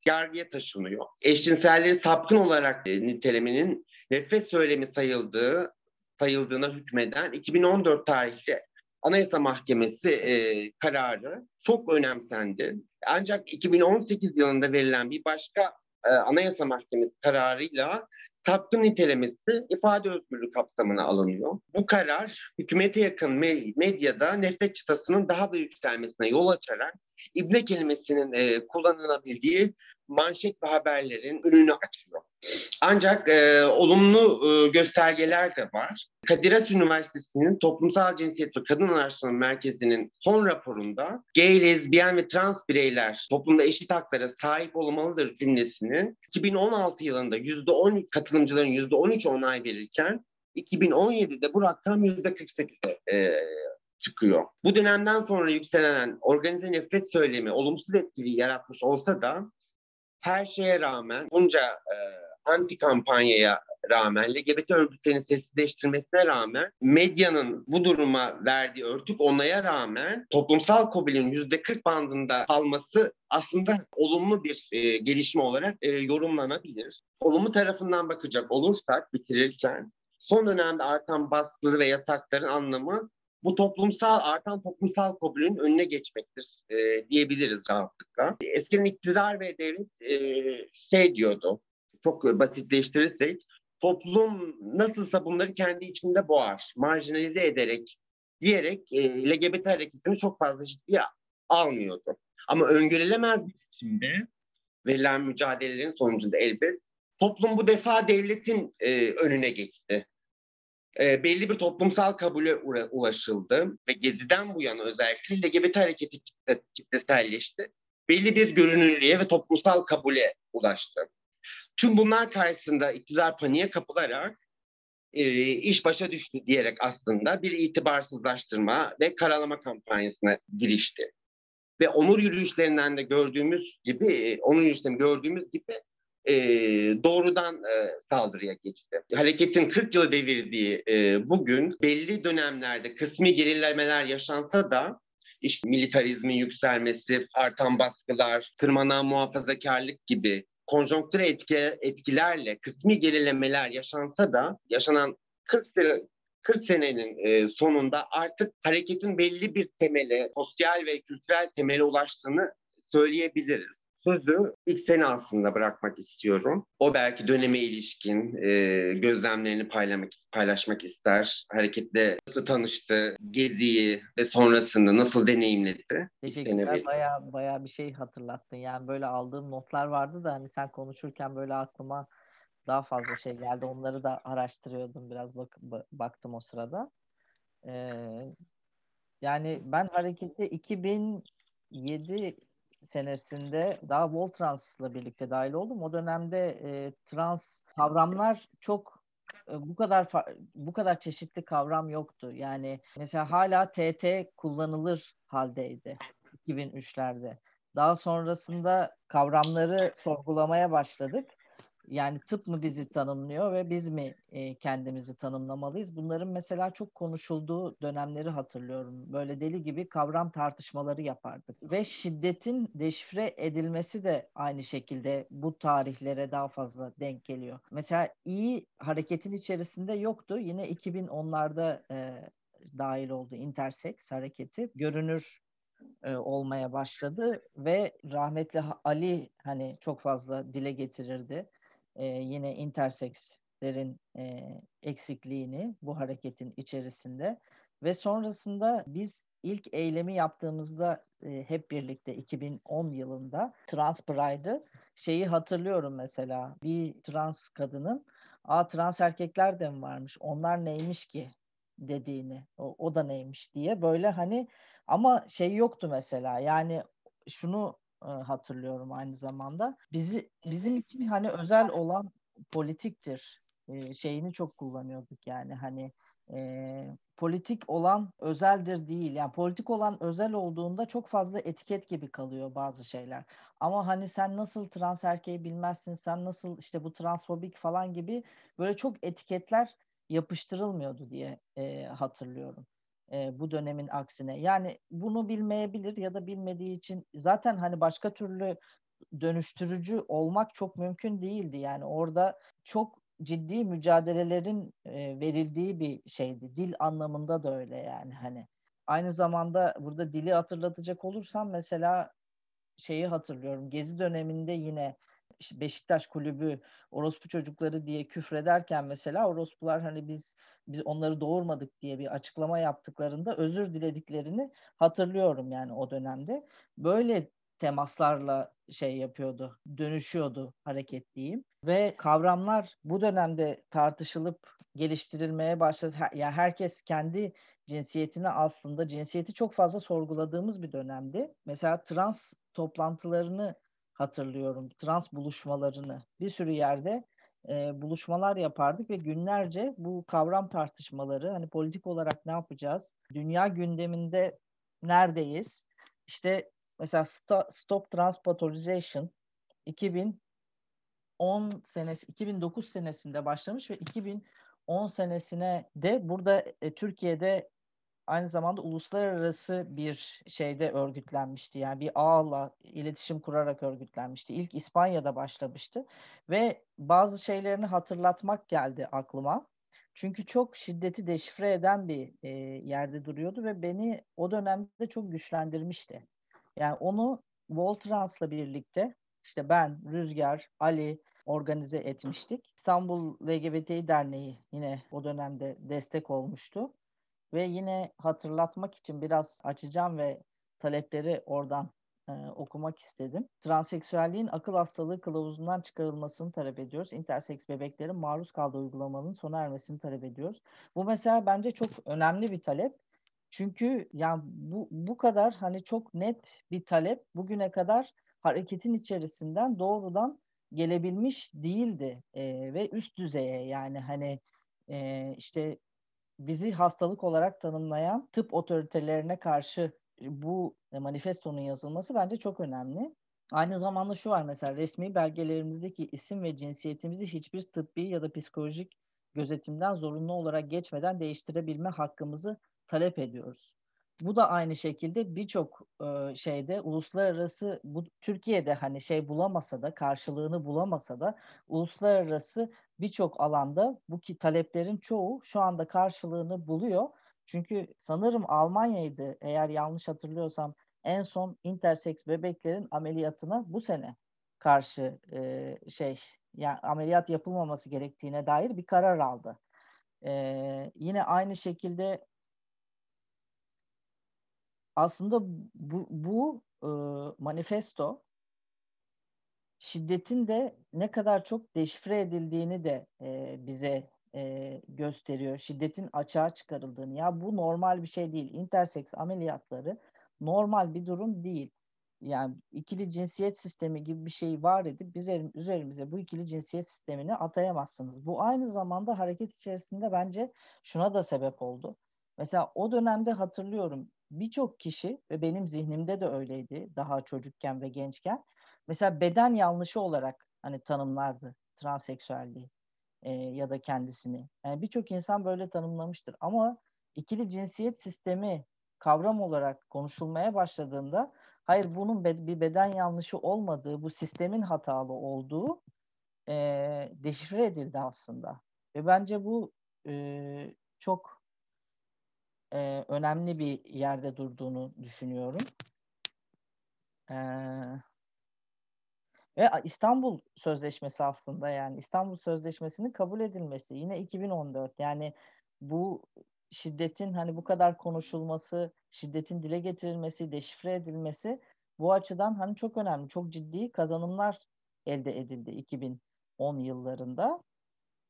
yargıya taşınıyor. Eşcinselleri sapkın olarak e, nitelemenin nefret söylemi sayıldığı sayıldığına hükmeden 2014 tarihli Anayasa Mahkemesi e, kararı çok önemsendi. Ancak 2018 yılında verilen bir başka e, Anayasa Mahkemesi kararıyla sapkın nitelemesi ifade özgürlüğü kapsamına alınıyor. Bu karar hükümete yakın medyada nefret çıtasının daha da yükselmesine yol açarak ibne kelimesinin e, kullanılabildiği manşet ve haberlerin önünü açıyor. Ancak e, olumlu e, göstergeler de var. Kadir Has Üniversitesi'nin Toplumsal Cinsiyet ve Kadın Araştırma Merkezi'nin son raporunda gay, lezbiyen ve trans bireyler toplumda eşit haklara sahip olmalıdır cümlesinin 2016 yılında %10 katılımcıların %13 onay verirken 2017'de bu rakam %48'e e, çıkıyor. Bu dönemden sonra yükselen organize nefret söylemi olumsuz etkili yaratmış olsa da her şeye rağmen bunca e, anti kampanyaya rağmen, LGBT örgütlerinin sessizleştirmesine rağmen, medyanın bu duruma verdiği örtük onaya rağmen toplumsal kabulün yüzde 40 bandında kalması aslında olumlu bir e, gelişme olarak e, yorumlanabilir. Olumlu tarafından bakacak olursak bitirirken son dönemde artan baskıları ve yasakların anlamı bu toplumsal artan toplumsal kabulün önüne geçmektir e, diyebiliriz rahatlıkla. Eskiden iktidar ve devlet e, şey diyordu, çok basitleştirirsek toplum nasılsa bunları kendi içinde boğar, marjinalize ederek diyerek e, LGBT hareketini çok fazla ciddiye almıyordu. Ama öngörülemez bir biçimde verilen mücadelelerin sonucunda elbet toplum bu defa devletin e, önüne geçti e, belli bir toplumsal kabule ulaşıldı ve Gezi'den bu yana özellikle LGBT hareketi kitle, kitleselleşti. Belli bir görünürlüğe ve toplumsal kabule ulaştı. Tüm bunlar karşısında iktidar paniğe kapılarak e, iş başa düştü diyerek aslında bir itibarsızlaştırma ve karalama kampanyasına girişti. Ve onur yürüyüşlerinden de gördüğümüz gibi, onur yürüyüşlerinden gördüğümüz gibi e, doğrudan e, saldırıya geçti. Hareketin 40 yılı devirdiği e, bugün belli dönemlerde kısmi gerilemeler yaşansa da işte militarizmin yükselmesi, artan baskılar, tırmanan muhafazakarlık gibi konjonktür etki, etkilerle kısmi gerilemeler yaşansa da yaşanan 40 sene 40 senenin sonunda artık hareketin belli bir temele, sosyal ve kültürel temele ulaştığını söyleyebiliriz sözü ilk sene aslında bırakmak istiyorum. O belki döneme ilişkin e, gözlemlerini paylamak, paylaşmak ister. Hareketle nasıl tanıştı, geziyi ve sonrasında nasıl deneyimledi? Teşekkürler. Baya baya bir şey hatırlattın. Yani böyle aldığım notlar vardı da hani sen konuşurken böyle aklıma daha fazla şey geldi. Onları da araştırıyordum biraz bak, baktım o sırada. Ee, yani ben harekete 2007 senesinde daha Voltrans'la birlikte dahil oldum. O dönemde e, trans kavramlar çok e, bu kadar bu kadar çeşitli kavram yoktu. Yani mesela hala TT kullanılır haldeydi 2003'lerde. Daha sonrasında kavramları sorgulamaya başladık yani tıp mı bizi tanımlıyor ve biz mi e, kendimizi tanımlamalıyız? Bunların mesela çok konuşulduğu dönemleri hatırlıyorum. Böyle deli gibi kavram tartışmaları yapardık. Ve şiddetin deşifre edilmesi de aynı şekilde bu tarihlere daha fazla denk geliyor. Mesela iyi hareketin içerisinde yoktu. Yine 2010'larda e, dahil oldu intersex hareketi. Görünür olmaya başladı ve rahmetli Ali hani çok fazla dile getirirdi e, yine intersekslerin e, eksikliğini bu hareketin içerisinde ve sonrasında biz ilk eylemi yaptığımızda e, hep birlikte 2010 yılında Trans Pride'ı şeyi hatırlıyorum mesela bir trans kadının a trans erkekler de mi varmış? Onlar neymiş ki? dediğini o, o da neymiş? diye böyle hani ama şey yoktu mesela yani şunu hatırlıyorum aynı zamanda. Bizi bizim için hani özel olan politiktir şeyini çok kullanıyorduk yani hani e, politik olan özeldir değil. Yani politik olan özel olduğunda çok fazla etiket gibi kalıyor bazı şeyler. Ama hani sen nasıl trans erkeği bilmezsin, sen nasıl işte bu transfobik falan gibi böyle çok etiketler yapıştırılmıyordu diye e, hatırlıyorum e, bu dönemin aksine. Yani bunu bilmeyebilir ya da bilmediği için zaten hani başka türlü dönüştürücü olmak çok mümkün değildi. Yani orada çok ciddi mücadelelerin e, verildiği bir şeydi. Dil anlamında da öyle yani hani. Aynı zamanda burada dili hatırlatacak olursam mesela şeyi hatırlıyorum. Gezi döneminde yine işte Beşiktaş kulübü orospu çocukları diye küfrederken mesela orospular hani biz biz onları doğurmadık diye bir açıklama yaptıklarında özür dilediklerini hatırlıyorum yani o dönemde. Böyle temaslarla şey yapıyordu, dönüşüyordu hareket diyeyim. Ve kavramlar bu dönemde tartışılıp geliştirilmeye başladı. Ya yani herkes kendi cinsiyetini aslında cinsiyeti çok fazla sorguladığımız bir dönemdi. Mesela trans toplantılarını hatırlıyorum. Trans buluşmalarını bir sürü yerde e, buluşmalar yapardık ve günlerce bu kavram tartışmaları hani politik olarak ne yapacağız? Dünya gündeminde neredeyiz? İşte mesela Stop Transpatholization 2010 senesi 2009 senesinde başlamış ve 2010 senesine de burada e, Türkiye'de aynı zamanda uluslararası bir şeyde örgütlenmişti. Yani bir ağla iletişim kurarak örgütlenmişti. İlk İspanya'da başlamıştı ve bazı şeylerini hatırlatmak geldi aklıma. Çünkü çok şiddeti deşifre eden bir e, yerde duruyordu ve beni o dönemde çok güçlendirmişti. Yani onu Voltrans'la birlikte işte ben, Rüzgar, Ali organize etmiştik. İstanbul LGBT Derneği yine o dönemde destek olmuştu. Ve yine hatırlatmak için biraz açacağım ve talepleri oradan e, okumak istedim. Transseksüelliğin akıl hastalığı kılavuzundan çıkarılmasını talep ediyoruz. Interseks bebeklerin maruz kaldığı uygulamanın sona ermesini talep ediyoruz. Bu mesela bence çok önemli bir talep. Çünkü yani bu, bu kadar hani çok net bir talep bugüne kadar hareketin içerisinden doğrudan gelebilmiş değildi e, ve üst düzeye yani hani e, işte bizi hastalık olarak tanımlayan tıp otoritelerine karşı bu manifestonun yazılması bence çok önemli. Aynı zamanda şu var mesela resmi belgelerimizdeki isim ve cinsiyetimizi hiçbir tıbbi ya da psikolojik gözetimden zorunlu olarak geçmeden değiştirebilme hakkımızı talep ediyoruz. bu da aynı şekilde birçok e, şeyde uluslararası bu Türkiye'de hani şey bulamasa da karşılığını bulamasa da uluslararası birçok alanda bu ki taleplerin çoğu şu anda karşılığını buluyor. Çünkü sanırım Almanya'ydı eğer yanlış hatırlıyorsam en son interseks bebeklerin ameliyatına bu sene karşı e, şey yani ameliyat yapılmaması gerektiğine dair bir karar aldı. E, yine aynı şekilde aslında bu, bu e, manifesto şiddetin de ne kadar çok deşifre edildiğini de e, bize e, gösteriyor. Şiddetin açığa çıkarıldığını. Ya bu normal bir şey değil. Interseks ameliyatları normal bir durum değil. Yani ikili cinsiyet sistemi gibi bir şey var edip biz üzerimize bu ikili cinsiyet sistemini atayamazsınız. Bu aynı zamanda hareket içerisinde bence şuna da sebep oldu. Mesela o dönemde hatırlıyorum birçok kişi ve benim zihnimde de öyleydi daha çocukken ve gençken. Mesela beden yanlışı olarak hani tanımlardı transseksüelliği e, ya da kendisini. Yani birçok insan böyle tanımlamıştır ama ikili cinsiyet sistemi kavram olarak konuşulmaya başladığında hayır bunun be- bir beden yanlışı olmadığı, bu sistemin hatalı olduğu e, deşifre edildi aslında. Ve bence bu e, çok e, önemli bir yerde durduğunu düşünüyorum. E, ve İstanbul Sözleşmesi aslında yani İstanbul Sözleşmesi'nin kabul edilmesi yine 2014 yani bu şiddetin hani bu kadar konuşulması, şiddetin dile getirilmesi, deşifre edilmesi bu açıdan hani çok önemli. Çok ciddi kazanımlar elde edildi 2010 yıllarında.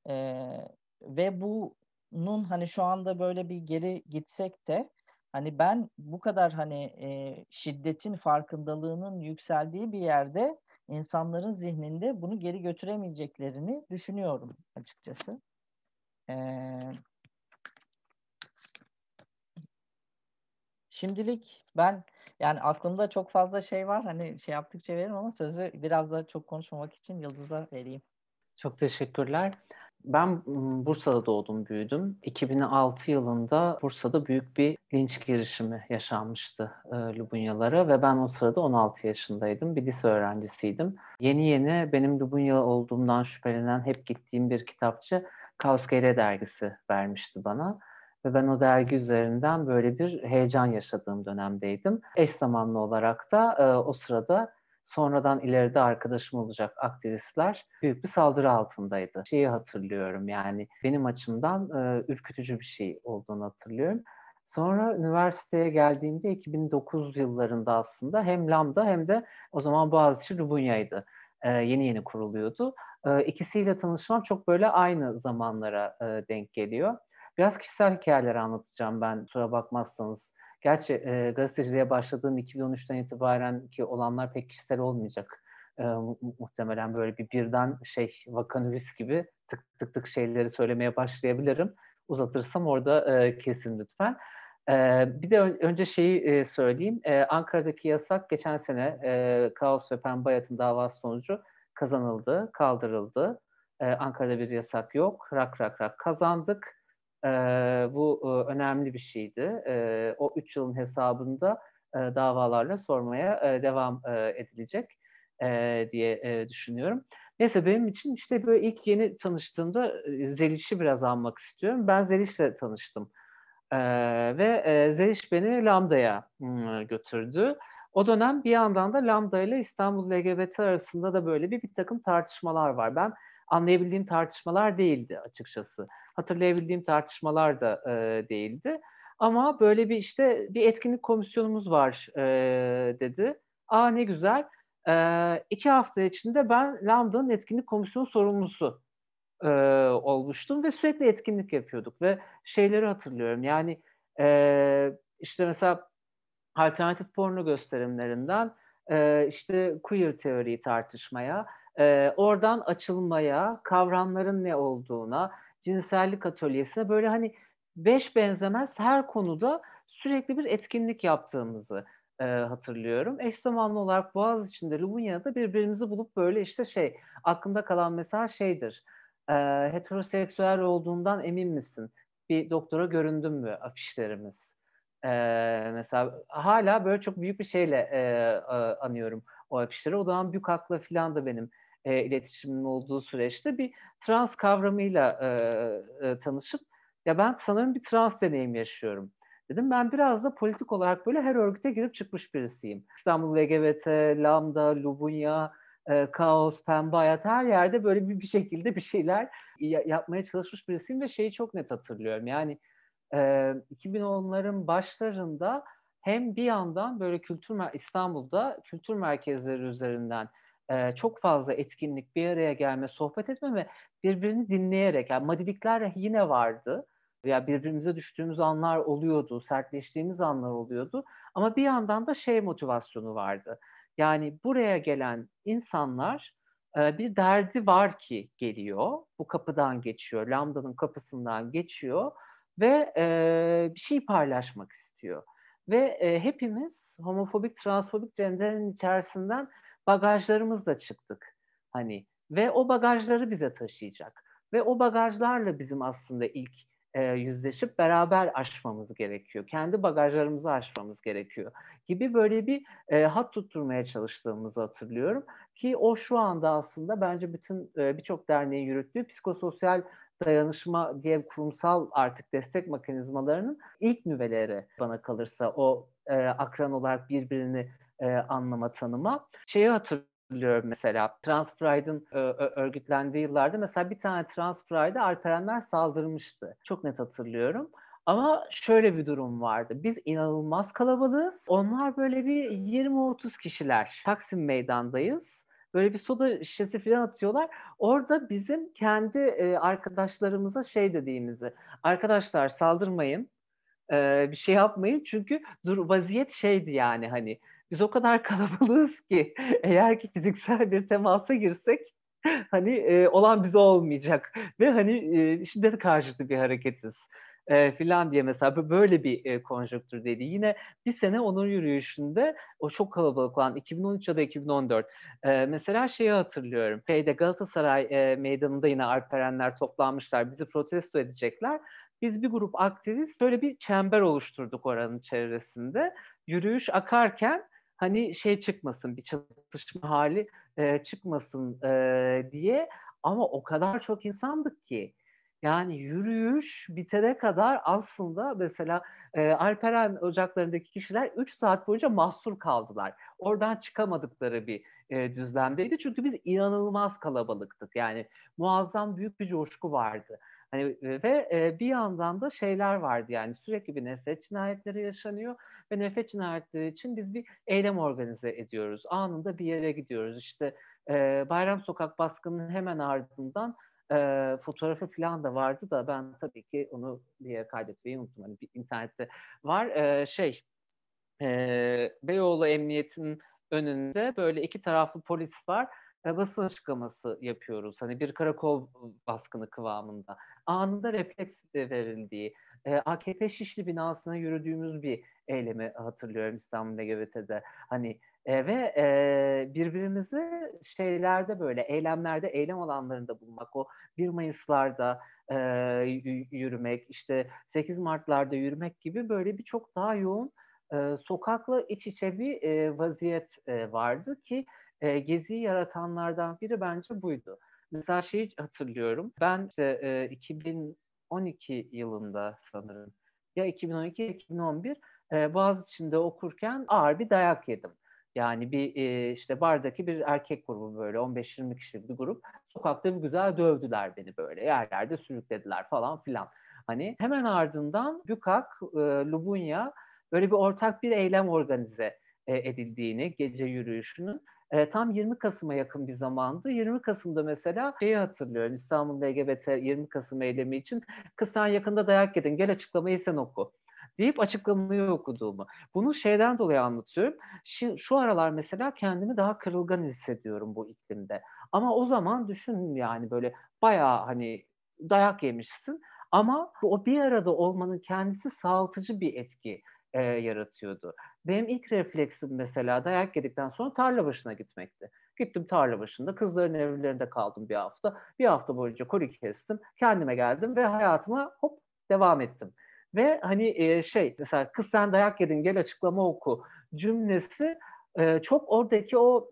Ee, ve bunun hani şu anda böyle bir geri gitsek de hani ben bu kadar hani e, şiddetin farkındalığının yükseldiği bir yerde insanların zihninde bunu geri götüremeyeceklerini düşünüyorum açıkçası. Ee, şimdilik ben yani aklımda çok fazla şey var. Hani şey yaptıkça veririm ama sözü biraz da çok konuşmamak için Yıldız'a vereyim. Çok teşekkürler. Ben Bursa'da doğdum, büyüdüm. 2006 yılında Bursa'da büyük bir linç girişimi yaşanmıştı e, Lubunyalara ve ben o sırada 16 yaşındaydım. Bir lise öğrencisiydim. Yeni yeni benim Lubunya olduğumdan şüphelenen hep gittiğim bir kitapçı Kaos GR dergisi vermişti bana. Ve ben o dergi üzerinden böyle bir heyecan yaşadığım dönemdeydim. Eş zamanlı olarak da e, o sırada sonradan ileride arkadaşım olacak aktivistler büyük bir saldırı altındaydı. Şeyi hatırlıyorum yani benim açımdan e, ürkütücü bir şey olduğunu hatırlıyorum. Sonra üniversiteye geldiğimde 2009 yıllarında aslında hem Lambda hem de o zaman Boğaziçi Lubunya'ydı. E, yeni yeni kuruluyordu. E, ikisiyle tanışmam çok böyle aynı zamanlara e, denk geliyor. Biraz kişisel hikayeler anlatacağım ben kusura bakmazsanız. Gerçi e, gazeteciliğe başladığım 2013'ten itibaren ki olanlar pek kişisel olmayacak. E, muhtemelen böyle bir birden şey vakanüvis gibi tık tık tık şeyleri söylemeye başlayabilirim. Uzatırsam orada e, kesin lütfen. E, bir de önce şeyi e, söyleyeyim. E, Ankara'daki yasak geçen sene e, Kaos ve Pembe Hayat'ın davası sonucu kazanıldı, kaldırıldı. E, Ankara'da bir yasak yok. Rak rak rak kazandık. E, bu e, önemli bir şeydi. E, o üç yılın hesabında e, davalarla sormaya e, devam e, edilecek e, diye e, düşünüyorum. Neyse benim için işte böyle ilk yeni tanıştığımda Zeliş'i biraz almak istiyorum. Ben Zeliş'le tanıştım. E, ve e, Zeliş beni Lambda'ya götürdü. O dönem bir yandan da Lambda ile İstanbul LGBT arasında da böyle bir, bir takım tartışmalar var. Ben anlayabildiğim tartışmalar değildi açıkçası hatırlayabildiğim tartışmalar da e, değildi. Ama böyle bir işte bir etkinlik komisyonumuz var e, dedi. Aa ne güzel. E, iki hafta içinde ben Lambda'nın etkinlik komisyonu sorumlusu e, olmuştum ve sürekli etkinlik yapıyorduk ve şeyleri hatırlıyorum. Yani e, işte mesela alternatif porno gösterimlerinden e, işte queer teoriyi tartışmaya, e, oradan açılmaya, kavramların ne olduğuna, cinsellik atölyesine böyle hani beş benzemez her konuda sürekli bir etkinlik yaptığımızı e, hatırlıyorum. Eş zamanlı olarak Boğaz içinde Lubunya'da birbirimizi bulup böyle işte şey aklımda kalan mesela şeydir. E, heteroseksüel olduğundan emin misin? Bir doktora göründün mü afişlerimiz? Ee, mesela hala böyle çok büyük bir şeyle e, anıyorum o afişleri. O zaman Bükak'la falan da benim e, iletişimin olduğu süreçte bir trans kavramıyla e, e, tanışıp ya ben sanırım bir trans deneyim yaşıyorum. Dedim ben biraz da politik olarak böyle her örgüte girip çıkmış birisiyim. İstanbul LGBT, Lambda, Lubunya, e, Kaos, Pembe Hayat her yerde böyle bir, bir şekilde bir şeyler yapmaya çalışmış birisiyim ve şeyi çok net hatırlıyorum. Yani e, 2010'ların başlarında hem bir yandan böyle kültür İstanbul'da kültür merkezleri üzerinden e, çok fazla etkinlik bir araya gelme, sohbet etme ve birbirini dinleyerek yani madilikler yine vardı. Ya birbirimize düştüğümüz anlar oluyordu, sertleştiğimiz anlar oluyordu. Ama bir yandan da şey motivasyonu vardı. Yani buraya gelen insanlar e, bir derdi var ki geliyor. Bu kapıdan geçiyor, Lambda'nın kapısından geçiyor ve e, bir şey paylaşmak istiyor. Ve e, hepimiz homofobik, transfobik cenderin içerisinden bagajlarımızla çıktık. Hani ve o bagajları bize taşıyacak. Ve o bagajlarla bizim aslında ilk e, yüzleşip beraber aşmamız gerekiyor. Kendi bagajlarımızı aşmamız gerekiyor gibi böyle bir e, hat tutturmaya çalıştığımızı hatırlıyorum. Ki o şu anda aslında bence bütün e, birçok derneğin yürüttüğü psikososyal dayanışma diye kurumsal artık destek mekanizmalarının ilk nüveleri bana kalırsa o e, akran olarak birbirini e, anlama, tanıma. Şeyi hatırlıyorum mesela Trans Pride'ın e, örgütlendiği yıllarda mesela bir tane Trans Pride'e Alperenler saldırmıştı. Çok net hatırlıyorum. Ama şöyle bir durum vardı. Biz inanılmaz kalabalığız. Onlar böyle bir 20-30 kişiler. Taksim meydandayız. Böyle bir soda şişesi falan atıyorlar. Orada bizim kendi e, arkadaşlarımıza şey dediğimizi. Arkadaşlar saldırmayın. E, bir şey yapmayın. Çünkü dur vaziyet şeydi yani hani biz o kadar kalabalığız ki eğer ki fiziksel bir temasa girsek hani e, olan bize olmayacak ve hani e, şiddet karşıtı bir hareketiz e, filan diye mesela böyle bir e, konjonktürdeydi. Yine bir sene onur yürüyüşünde o çok kalabalık olan 2013 ya da 2014 e, mesela şeyi hatırlıyorum. Şeyde Galatasaray e, meydanında yine Alperenler toplanmışlar. Bizi protesto edecekler. Biz bir grup aktivist böyle bir çember oluşturduk oranın çevresinde. Yürüyüş akarken hani şey çıkmasın, bir çatışma hali e, çıkmasın e, diye ama o kadar çok insandık ki yani yürüyüş bitene kadar aslında mesela e, Alperen ocaklarındaki kişiler 3 saat boyunca mahsur kaldılar. Oradan çıkamadıkları bir e, düzlemdeydi. Çünkü biz inanılmaz kalabalıktık. Yani muazzam büyük bir coşku vardı. Hani ve e, bir yandan da şeyler vardı yani sürekli bir nefret cinayetleri yaşanıyor ve nefret cinayetleri için biz bir eylem organize ediyoruz. Anında bir yere gidiyoruz. İşte e, Bayram Sokak baskının hemen ardından e, fotoğrafı falan da vardı da ben tabii ki onu yere kaydetmeyi unuttum. Hani bir internette var. E, şey e, Beyoğlu Emniyet'in önünde böyle iki taraflı polis var. E, basın açıklaması yapıyoruz. Hani bir karakol baskını kıvamında. Anında refleks verildiği, e, AKP Şişli binasına yürüdüğümüz bir eylemi hatırlıyorum İstanbul LGBT'de. Hani e, ve e, birbirimizi şeylerde böyle eylemlerde, eylem alanlarında bulmak, o 1 Mayıs'larda e, yürümek, işte 8 Mart'larda yürümek gibi böyle bir çok daha yoğun e, sokakla iç içe bir e, vaziyet e, vardı ki e, Gezi'yi yaratanlardan biri bence buydu. Mesela şeyi hatırlıyorum, ben işte, e, 2012 yılında sanırım, ya 2012 ya 2011 e, Boğaziçi'nde okurken ağır bir dayak yedim. Yani bir e, işte bardaki bir erkek grubu böyle 15-20 kişilik bir grup. Sokakta bir güzel dövdüler beni böyle. Yerlerde sürüklediler falan filan. Hani hemen ardından Bükak, e, Lubunya böyle bir ortak bir eylem organize e, edildiğini gece yürüyüşünün e, tam 20 Kasım'a yakın bir zamandı. 20 Kasım'da mesela şeyi hatırlıyorum İstanbul LGBT 20 Kasım eylemi için kız sen yakında dayak yedin gel açıklamayı sen oku deyip açıklamayı okuduğumu. Bunu şeyden dolayı anlatıyorum. Şu, şu aralar mesela kendimi daha kırılgan hissediyorum bu iklimde. Ama o zaman düşün yani böyle bayağı hani dayak yemişsin ama o bir arada olmanın kendisi sağaltıcı bir etki e, yaratıyordu. Benim ilk refleksim mesela dayak yedikten sonra tarla başına gitmekti. Gittim tarla başında kızların evlerinde kaldım bir hafta. Bir hafta boyunca koli kestim. Kendime geldim ve hayatıma hop devam ettim. Ve hani e, şey mesela kız sen dayak yedin gel açıklama oku cümlesi e, çok oradaki o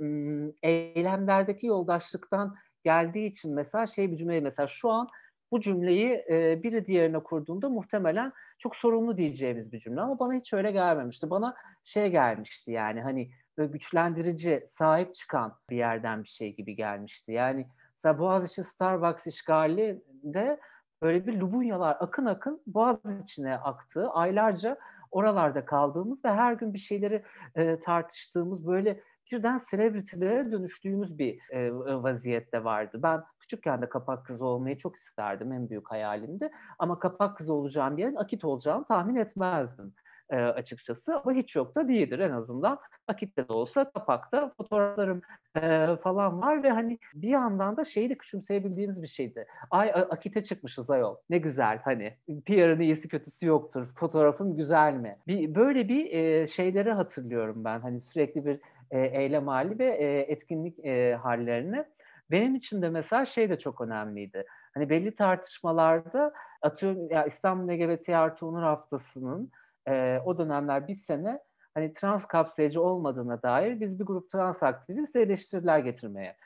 eylemlerdeki yoldaşlıktan geldiği için mesela şey bir cümleyi mesela şu an bu cümleyi e, biri diğerine kurduğunda muhtemelen çok sorumlu diyeceğimiz bir cümle ama bana hiç öyle gelmemişti. Bana şey gelmişti yani hani böyle güçlendirici, sahip çıkan bir yerden bir şey gibi gelmişti. Yani mesela Boğaziçi Starbucks işgali de böyle bir lubunyalar akın akın Boğaziçi'ne aktığı, aylarca oralarda kaldığımız ve her gün bir şeyleri e, tartıştığımız böyle birden celebrity'lere dönüştüğümüz bir e, vaziyette vardı. Ben küçükken de kapak kızı olmayı çok isterdim. En büyük hayalimdi. Ama kapak kızı olacağım yerin akit olacağını tahmin etmezdim e, açıkçası. Ama hiç yok da değildir en azından. Akitte de olsa kapakta fotoğraflarım e, falan var ve hani bir yandan da şeyi de küçümseyebildiğimiz bir şeydi. Ay Akit'e çıkmışız ayol. Ne güzel hani PR'ın iyisi kötüsü yoktur. Fotoğrafım güzel mi? Bir, böyle bir e, şeyleri hatırlıyorum ben. Hani sürekli bir e, eylem hali ve e, etkinlik e, hallerini. Benim için de mesela şey de çok önemliydi. Hani belli tartışmalarda atıyorum ya İstanbul LGBT artı onur haftasının e, o dönemler bir sene hani trans kapsayıcı olmadığına dair biz bir grup trans aktivist eleştiriler getirmeye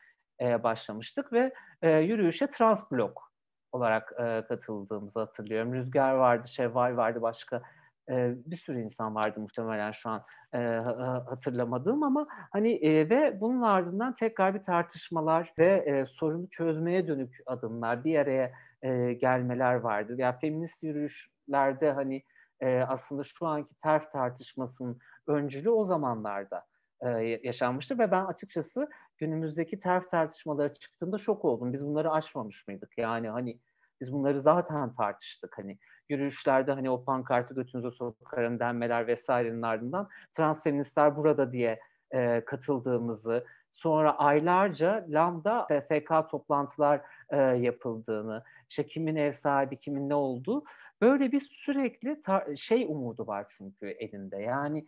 e, başlamıştık ve e, yürüyüşe trans blok olarak e, katıldığımızı hatırlıyorum. Rüzgar vardı, Şevval vardı, başka e, bir sürü insan vardı muhtemelen şu an e, hatırlamadığım ama hani e, ve bunun ardından tekrar bir tartışmalar ve e, sorunu çözmeye dönük adımlar, bir araya e, gelmeler vardı. Ya yani feminist yürüyüşlerde hani e, aslında şu anki terf tartışmasının öncülü o zamanlarda e, yaşanmıştır ve ben açıkçası günümüzdeki terf tartışmaları çıktığında şok oldum. Biz bunları aşmamış mıydık? Yani hani biz bunları zaten tartıştık hani yürüyüşlerde hani o pankartı götünüze sokarım denmeler vesairenin ardından transfeministler burada diye e, katıldığımızı sonra aylarca Lambda FK toplantılar e, yapıldığını işte kimin ev sahibi kimin ne olduğu Böyle bir sürekli şey umudu var çünkü elinde. Yani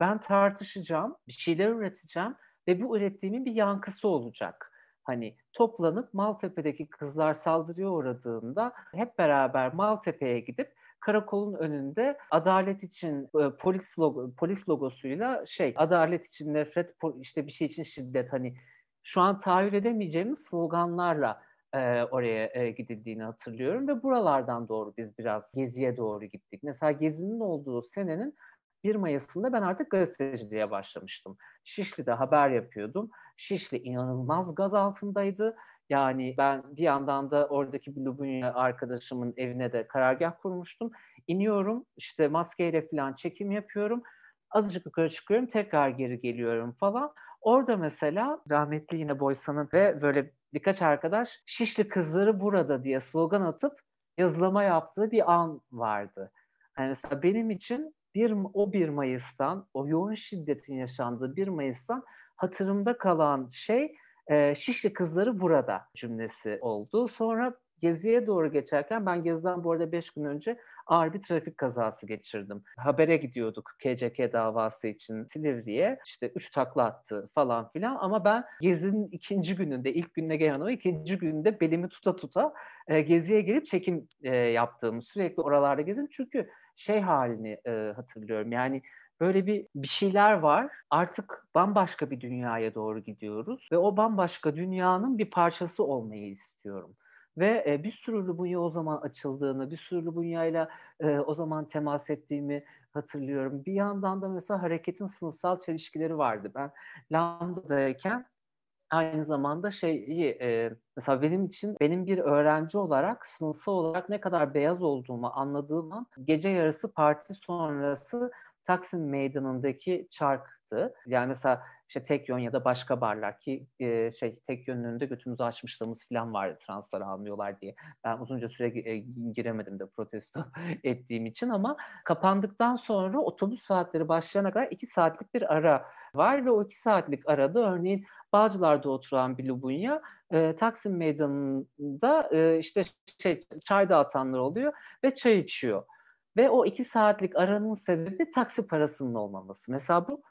ben tartışacağım, bir şeyler üreteceğim ve bu ürettiğimin bir yankısı olacak. Hani toplanıp Maltepe'deki kızlar saldırıya uğradığında hep beraber Maltepe'ye gidip karakolun önünde adalet için e, polis logo, polis logosuyla şey adalet için nefret işte bir şey için şiddet hani şu an tahayyül edemeyeceğimiz sloganlarla e, oraya e, gidildiğini hatırlıyorum ve buralardan doğru biz biraz Gezi'ye doğru gittik. Mesela Gezi'nin olduğu senenin 1 Mayıs'ında ben artık gazeteciliğe başlamıştım. Şişli'de haber yapıyordum. Şişli inanılmaz gaz altındaydı. Yani ben bir yandan da oradaki bir Lubunya arkadaşımın evine de karargah kurmuştum. İniyorum işte maskeyle falan çekim yapıyorum. Azıcık yukarı çıkıyorum tekrar geri geliyorum falan. Orada mesela rahmetli yine Boysan'ın ve böyle birkaç arkadaş Şişli kızları burada diye slogan atıp yazılama yaptığı bir an vardı. Yani mesela benim için bir, o 1 Mayıs'tan, o yoğun şiddetin yaşandığı 1 Mayıs'tan hatırımda kalan şey e, Şişli kızları burada cümlesi oldu. Sonra Gezi'ye doğru geçerken ben Gezi'den bu arada 5 gün önce ağır bir trafik kazası geçirdim. Habere gidiyorduk KCK davası için Silivri'ye. İşte üç takla attı falan filan ama ben Gezi'nin ikinci gününde, ilk gününe gelen o ikinci gününde belimi tuta tuta e, Gezi'ye girip çekim e, yaptığım, sürekli oralarda gezdim. Çünkü şey halini e, hatırlıyorum yani böyle bir bir şeyler var. Artık bambaşka bir dünyaya doğru gidiyoruz ve o bambaşka dünyanın bir parçası olmayı istiyorum. Ve e, bir sürü Lubunya o zaman açıldığını, bir sürü Lubunya'yla e, o zaman temas ettiğimi hatırlıyorum. Bir yandan da mesela hareketin sınıfsal çelişkileri vardı. Ben Lambda'dayken aynı zamanda şeyi e, mesela benim için benim bir öğrenci olarak sınıfsal olarak ne kadar beyaz olduğumu anladığım an gece yarısı parti sonrası Taksim Meydanı'ndaki çarktı. Yani mesela işte tek yön ya da başka barlar ki e, şey tek yönün önünde götümüzü açmışlığımız falan vardı transları almıyorlar diye. Ben uzunca süre e, giremedim de protesto ettiğim için ama kapandıktan sonra otobüs saatleri başlayana kadar iki saatlik bir ara var ve o iki saatlik arada örneğin Bağcılar'da oturan bir Lubunya e, Taksim Meydanı'nda e, işte şey çay dağıtanlar oluyor ve çay içiyor. Ve o iki saatlik aranın sebebi taksi parasının olmaması. Mesela bu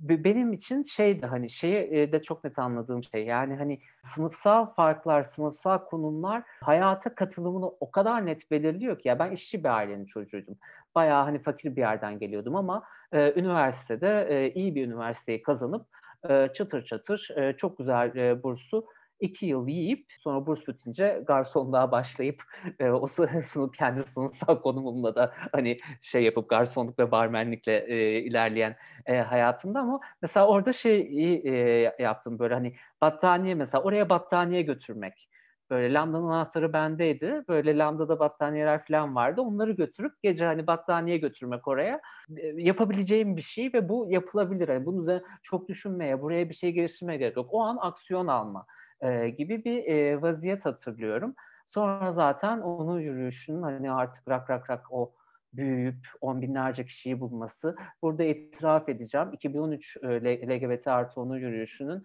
benim için şeydi hani şeyi de çok net anladığım şey yani hani sınıfsal farklar, sınıfsal konumlar hayata katılımını o kadar net belirliyor ki ya ben işçi bir ailenin çocuğuydum. Bayağı hani fakir bir yerden geliyordum ama e, üniversitede e, iyi bir üniversiteyi kazanıp e, çıtır çıtır e, çok güzel e, bursu iki yıl yiyip sonra burs bitince garsonluğa başlayıp e, o sınıf kendi sınıfsal konumumla da hani şey yapıp garsonluk ve barmenlikle e, ilerleyen e, hayatımda ama mesela orada şey e, yaptım böyle hani battaniye mesela oraya battaniye götürmek. Böyle Lambda'nın anahtarı bendeydi. Böyle Lambda'da battaniyeler falan vardı. Onları götürüp gece hani battaniye götürmek oraya e, yapabileceğim bir şey ve bu yapılabilir. Yani bunun üzerine çok düşünmeye, buraya bir şey geliştirmeye gerek yok. O an aksiyon alma e, gibi bir e, vaziyet hatırlıyorum. Sonra zaten onun yürüyüşünün hani artık rak rak rak o büyüyüp on binlerce kişiyi bulması. Burada itiraf edeceğim 2013 LGBT artı onun yürüyüşünün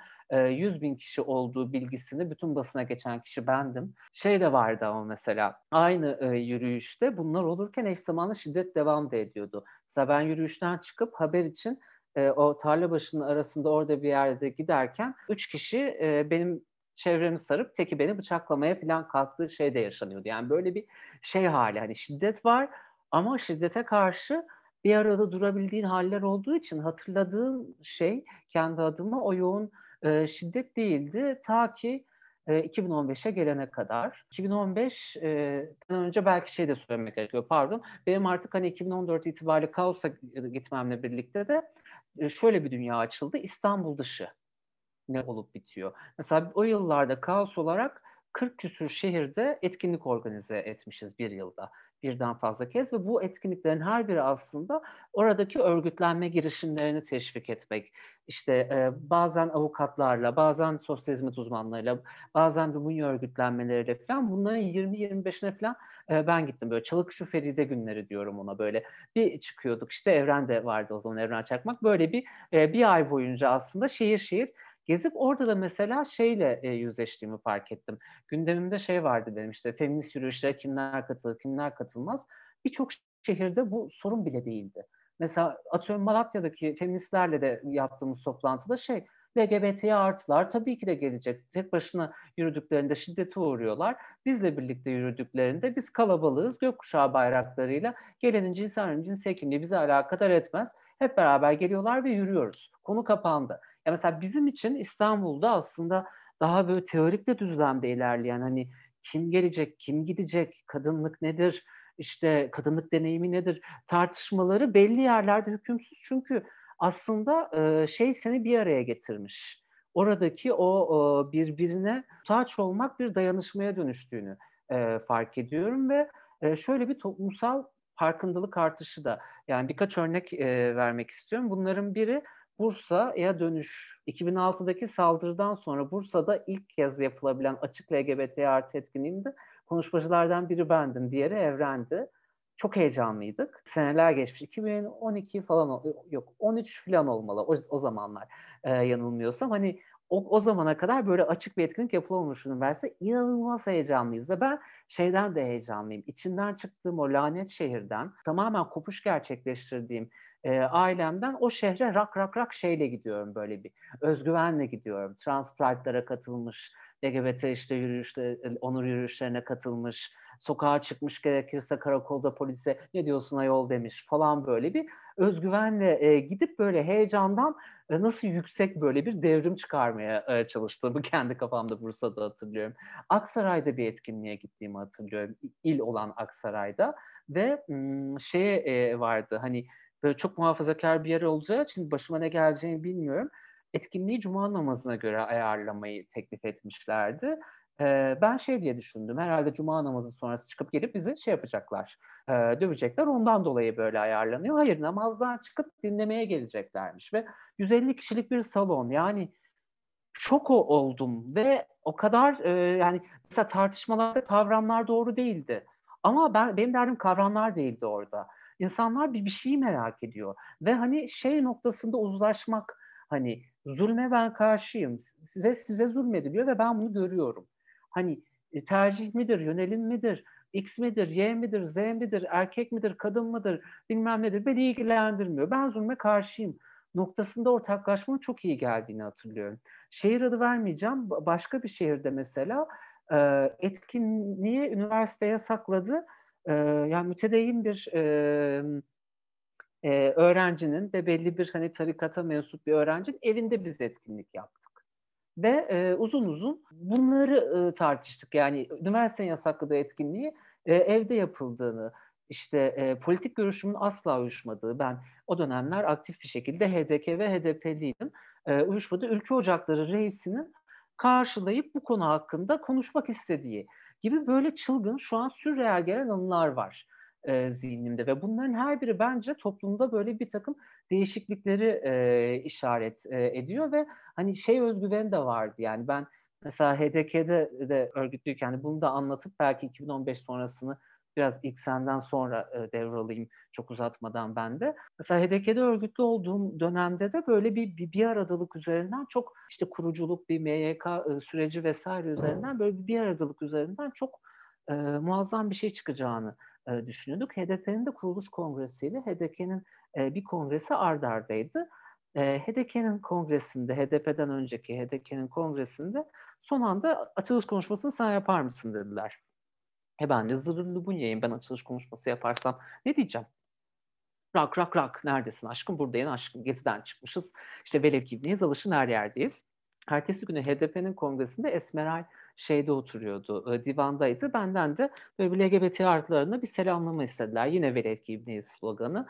100 bin kişi olduğu bilgisini bütün basına geçen kişi bendim. Şey de vardı ama mesela aynı yürüyüşte bunlar olurken eş zamanlı şiddet devam da ediyordu. Mesela ben yürüyüşten çıkıp haber için o tarla başının arasında orada bir yerde giderken üç kişi benim çevremi sarıp teki beni bıçaklamaya falan kalktığı şey de yaşanıyordu. Yani böyle bir şey hali hani şiddet var ama şiddete karşı bir arada durabildiğin haller olduğu için hatırladığın şey kendi adıma o yoğun e, şiddet değildi ta ki e, 2015'e gelene kadar. 2015'ten önce belki şey de söylemek gerekiyor pardon. Benim artık hani 2014 itibariyle kaosa gitmemle birlikte de e, şöyle bir dünya açıldı. İstanbul dışı ne olup bitiyor. Mesela o yıllarda kaos olarak 40 küsür şehirde etkinlik organize etmişiz bir yılda birden fazla kez ve bu etkinliklerin her biri aslında oradaki örgütlenme girişimlerini teşvik etmek. İşte e, bazen avukatlarla, bazen sosyal hizmet uzmanlarıyla, bazen de bunun örgütlenmeleriyle falan bunların 20-25'ine falan e, ben gittim. Böyle Çalık şu Feride günleri diyorum ona böyle. Bir çıkıyorduk işte Evren de vardı o zaman Evren Çakmak. Böyle bir e, bir ay boyunca aslında şehir şehir Gezip orada da mesela şeyle e, yüzleştiğimi fark ettim. Gündemimde şey vardı benim işte feminist yürüyüşlere kimler katılır, kimler katılmaz. Birçok şehirde bu sorun bile değildi. Mesela atıyorum Malatya'daki feministlerle de yaptığımız toplantıda şey LGBT artılar tabii ki de gelecek. Tek başına yürüdüklerinde şiddete uğruyorlar. Bizle birlikte yürüdüklerinde biz kalabalığız gökkuşağı bayraklarıyla gelenin cinsel cinsel kimliği bize alakadar etmez. Hep beraber geliyorlar ve yürüyoruz. Konu kapandı. Ya mesela bizim için İstanbul'da aslında daha böyle teorik de düzlemde ilerleyen hani kim gelecek, kim gidecek, kadınlık nedir, işte kadınlık deneyimi nedir tartışmaları belli yerlerde hükümsüz çünkü aslında şey seni bir araya getirmiş. Oradaki o birbirine taç olmak bir dayanışmaya dönüştüğünü fark ediyorum ve şöyle bir toplumsal farkındalık artışı da yani birkaç örnek vermek istiyorum. Bunların biri Bursa'ya dönüş. 2006'daki saldırıdan sonra Bursa'da ilk kez yapılabilen açık LGBT artı etkinliğinde konuşmacılardan biri bendim, diğeri Evren'di. Çok heyecanlıydık. Seneler geçmiş. 2012 falan yok 13 falan olmalı o, o zamanlar e, yanılmıyorsam. Hani o, o zamana kadar böyle açık bir etkinlik yapılamamış üniversite. inanılmaz heyecanlıyız ve ben şeyden de heyecanlıyım. İçinden çıktığım o lanet şehirden tamamen kopuş gerçekleştirdiğim e, ailemden o şehre rak rak rak şeyle gidiyorum böyle bir özgüvenle gidiyorum. Trans Pride'lara katılmış, LGBT işte yürüyüşte, onur yürüyüşlerine katılmış, sokağa çıkmış gerekirse karakolda polise ne diyorsun ayol demiş falan böyle bir özgüvenle e, gidip böyle heyecandan e, nasıl yüksek böyle bir devrim çıkarmaya e, çalıştığımı kendi kafamda Bursa'da hatırlıyorum. Aksaray'da bir etkinliğe gittiğimi hatırlıyorum. İl olan Aksaray'da ve m, şeye e, vardı hani böyle çok muhafazakar bir yer olacağı için başıma ne geleceğini bilmiyorum. Etkinliği cuma namazına göre ayarlamayı teklif etmişlerdi. Ee, ben şey diye düşündüm. Herhalde cuma namazı sonrası çıkıp gelip bizi şey yapacaklar. E, dövecekler. Ondan dolayı böyle ayarlanıyor. Hayır namazdan çıkıp dinlemeye geleceklermiş. Ve 150 kişilik bir salon. Yani şok oldum ve o kadar e, yani mesela tartışmalarda kavramlar doğru değildi. Ama ben benim derdim kavramlar değildi orada. İnsanlar bir bir şeyi merak ediyor ve hani şey noktasında uzlaşmak hani zulme ben karşıyım ve size zulmediliyor ve ben bunu görüyorum. Hani e, tercih midir, yönelim midir, X midir, Y midir, Z midir, erkek midir, kadın mıdır, bilmem nedir beni ilgilendirmiyor. Ben zulme karşıyım. noktasında ortaklaşmanın çok iyi geldiğini hatırlıyorum. Şehir adı vermeyeceğim. Başka bir şehirde mesela etkinliği üniversiteye sakladı. Yani mütedeyyin bir e, e, öğrencinin ve belli bir hani tarikata mensup bir öğrencinin evinde biz etkinlik yaptık. Ve e, uzun uzun bunları e, tartıştık. Yani üniversitenin yasakladığı etkinliği e, evde yapıldığını, işte e, politik görüşümün asla uyuşmadığı, ben o dönemler aktif bir şekilde HDK ve HDP'liydim, e, uyuşmadığı Ülke Ocakları reisinin karşılayıp bu konu hakkında konuşmak istediği gibi böyle çılgın şu an sürreel gelen anılar var e, zihnimde. Ve bunların her biri bence toplumda böyle bir takım değişiklikleri e, işaret e, ediyor. Ve hani şey özgüveni de vardı yani ben mesela HDK'de de örgütlüyken bunu da anlatıp belki 2015 sonrasını biraz ilk senden sonra e, devralayayım çok uzatmadan ben de. Mesela HDK'de örgütlü olduğum dönemde de böyle bir, bir, bir aradalık üzerinden çok işte kuruculuk, bir MYK e, süreci vesaire üzerinden böyle bir, bir aradalık üzerinden çok e, muazzam bir şey çıkacağını e, düşünüyorduk. HDP'nin de kuruluş kongresiyle HDP'nin e, bir kongresi ard ardaydı. E, HDP'nin kongresinde, HDP'den önceki HDP'nin kongresinde son anda açılış konuşmasını sen yapar mısın dediler. E ben de zırhlı bunyayım. Ben açılış konuşması yaparsam ne diyeceğim? Rak rak rak neredesin aşkım buradayım aşkım geziden çıkmışız. İşte velev ki ibneyiz alışın her yerdeyiz. Ertesi günü HDP'nin kongresinde Esmeral şeyde oturuyordu, e, divandaydı. Benden de böyle bir LGBT artılarına bir selamlama istediler. Yine velev ki sloganı.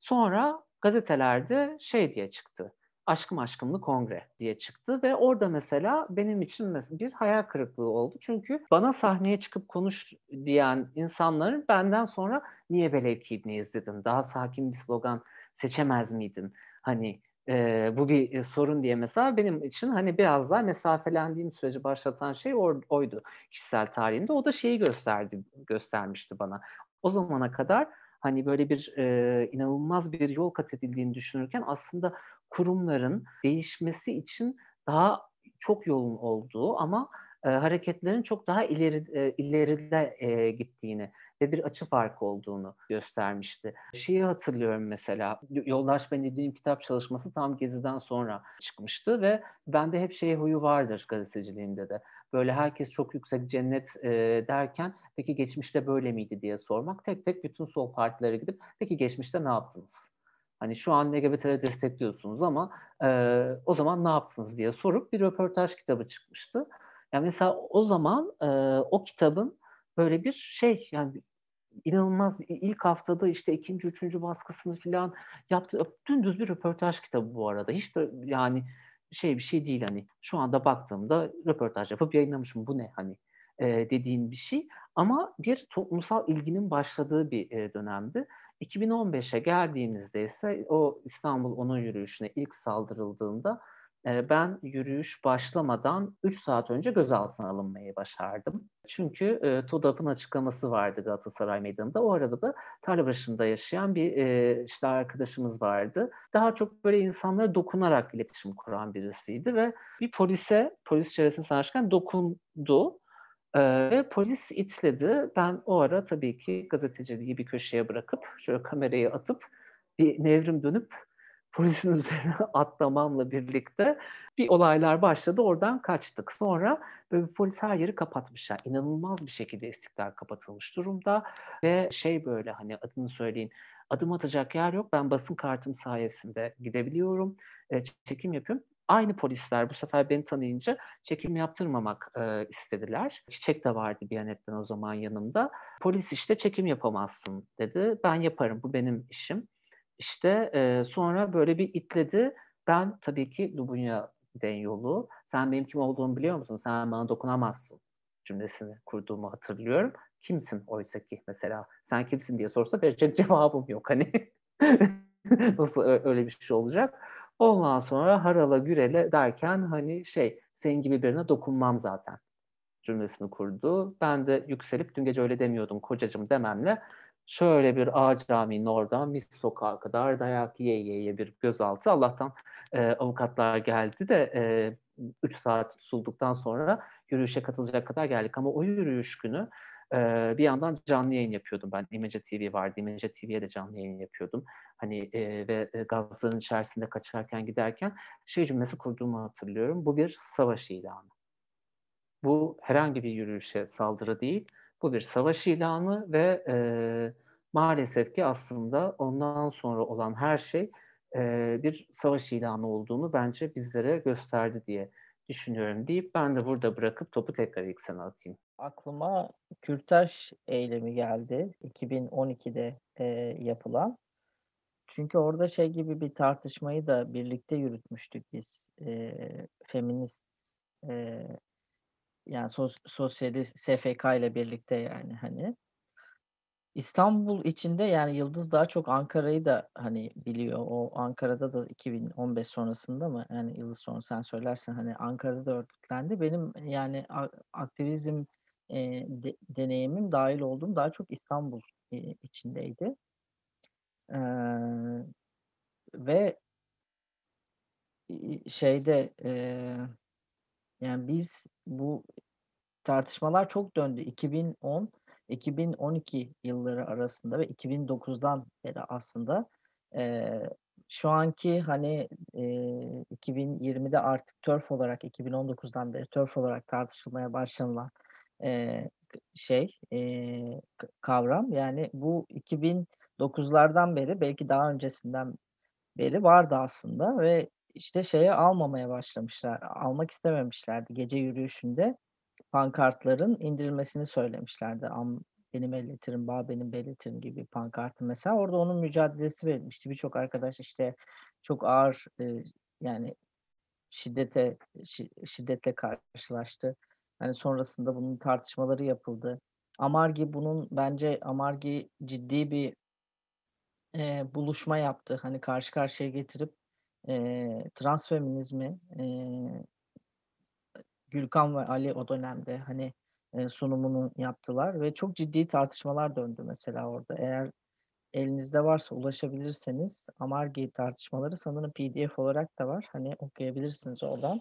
Sonra gazetelerde şey diye çıktı Aşkım Aşkımlı Kongre diye çıktı ve orada mesela benim için bir hayal kırıklığı oldu. Çünkü bana sahneye çıkıp konuş diyen insanların benden sonra niye velev ki İbni izledin? Daha sakin bir slogan seçemez miydin? Hani e, bu bir sorun diye mesela benim için hani biraz daha mesafelendiğim süreci başlatan şey or, oydu kişisel tarihimde. O da şeyi gösterdi göstermişti bana. O zamana kadar hani böyle bir e, inanılmaz bir yol kat edildiğini düşünürken aslında kurumların değişmesi için daha çok yolun olduğu ama e, hareketlerin çok daha ileri e, ileride e, gittiğini ve bir açı farkı olduğunu göstermişti. Şeyi hatırlıyorum mesela, Yoldaş Ben dediğim kitap çalışması tam Gezi'den sonra çıkmıştı ve bende hep şey huyu vardır gazeteciliğimde de. Böyle herkes çok yüksek cennet e, derken peki geçmişte böyle miydi diye sormak. Tek tek bütün sol partilere gidip peki geçmişte ne yaptınız? Hani şu an LGBT'leri destekliyorsunuz ama e, o zaman ne yaptınız diye sorup bir röportaj kitabı çıkmıştı. Yani mesela o zaman e, o kitabın böyle bir şey yani inanılmaz ilk haftada işte ikinci, üçüncü baskısını falan yaptı. Dümdüz bir röportaj kitabı bu arada. Hiç de yani şey bir şey değil hani. Şu anda baktığımda röportaj yapıp yayınlamışım. Bu ne hani e, dediğin bir şey. Ama bir toplumsal ilginin başladığı bir e, dönemdi. 2015'e geldiğimizde ise o İstanbul Onun Yürüyüşü'ne ilk saldırıldığında ben yürüyüş başlamadan 3 saat önce gözaltına alınmayı başardım. Çünkü e, TODAP'ın açıklaması vardı Galatasaray Meydanı'nda. O arada da tarla yaşayan bir e, işte arkadaşımız vardı. Daha çok böyle insanlara dokunarak iletişim kuran birisiydi ve bir polise, polis çevresinde sanırken dokundu. Ve polis itledi. Ben o ara tabii ki gazeteciliği bir köşeye bırakıp şöyle kamerayı atıp bir nevrim dönüp polisin üzerine atlamamla birlikte bir olaylar başladı. Oradan kaçtık. Sonra böyle polis her yeri kapatmış. Yani inanılmaz bir şekilde istiklal kapatılmış durumda. Ve şey böyle hani adını söyleyin adım atacak yer yok. Ben basın kartım sayesinde gidebiliyorum. E, çekim yapıyorum. Aynı polisler bu sefer beni tanıyınca çekim yaptırmamak e, istediler. Çiçek de vardı bir anetten o zaman yanımda. Polis işte çekim yapamazsın dedi. Ben yaparım bu benim işim. İşte e, sonra böyle bir itledi. Ben tabii ki Lubunya den yolu. Sen benim kim olduğumu biliyor musun? Sen bana dokunamazsın cümlesini kurduğumu hatırlıyorum. Kimsin oysa ki mesela? Sen kimsin diye sorsa verecek cevabım yok hani. Nasıl öyle bir şey olacak? Ondan sonra harala gürele derken hani şey senin gibi birine dokunmam zaten cümlesini kurdu. Ben de yükselip dün gece öyle demiyordum kocacım dememle şöyle bir A caminin oradan mis sokağa kadar dayak yiye yiye bir gözaltı. Allah'tan e, avukatlar geldi de e, 3 saat tutulduktan sonra yürüyüşe katılacak kadar geldik. Ama o yürüyüş günü Ee, bir yandan canlı yayın yapıyordum ben. İmece TV vardı. İmece TV'ye de canlı yayın yapıyordum. Hani e, ve gazların içerisinde kaçarken giderken şey cümlesi kurduğumu hatırlıyorum. Bu bir savaş ilanı. Bu herhangi bir yürüyüşe saldırı değil. Bu bir savaş ilanı ve e, maalesef ki aslında ondan sonra olan her şey e, bir savaş ilanı olduğunu bence bizlere gösterdi diye düşünüyorum deyip ben de burada bırakıp topu tekrar ilk sana atayım. Aklıma Kürtaş eylemi geldi 2012'de e, yapılan. Çünkü orada şey gibi bir tartışmayı da birlikte yürütmüştük biz. E, feminist e, yani sos, sosyalist SFK ile birlikte yani hani. İstanbul içinde yani Yıldız daha çok Ankara'yı da hani biliyor. O Ankara'da da 2015 sonrasında mı yani Yıldız sonra sen söylersen hani Ankara'da da örgütlendi. Benim yani aktivizm e, de, deneyimim dahil olduğum daha çok İstanbul e, içindeydi. E, ve şeyde e, yani biz bu tartışmalar çok döndü. 2010 2012 yılları arasında ve 2009'dan beri aslında e, şu anki hani e, 2020'de artık TÖRF olarak 2019'dan beri TÖRF olarak tartışılmaya başlanılan e, şey e, kavram yani bu 2009'lardan beri belki daha öncesinden beri vardı aslında ve işte şeye almamaya başlamışlar. Almak istememişlerdi gece yürüyüşünde pankartların indirilmesini söylemişlerdi. Am, benim elletirim, bağ benim belletirim gibi pankartı mesela. Orada onun mücadelesi verilmişti. Birçok arkadaş işte çok ağır e, yani şiddete şiddetle karşılaştı. Hani sonrasında bunun tartışmaları yapıldı. Amargi bunun bence Amargi ciddi bir e, buluşma yaptı. Hani karşı karşıya getirip e, transfeminizmi e, Gülkan ve Ali o dönemde hani e, sunumunu yaptılar ve çok ciddi tartışmalar döndü mesela orada. Eğer elinizde varsa ulaşabilirseniz Amargi tartışmaları sanırım PDF olarak da var. Hani okuyabilirsiniz oradan.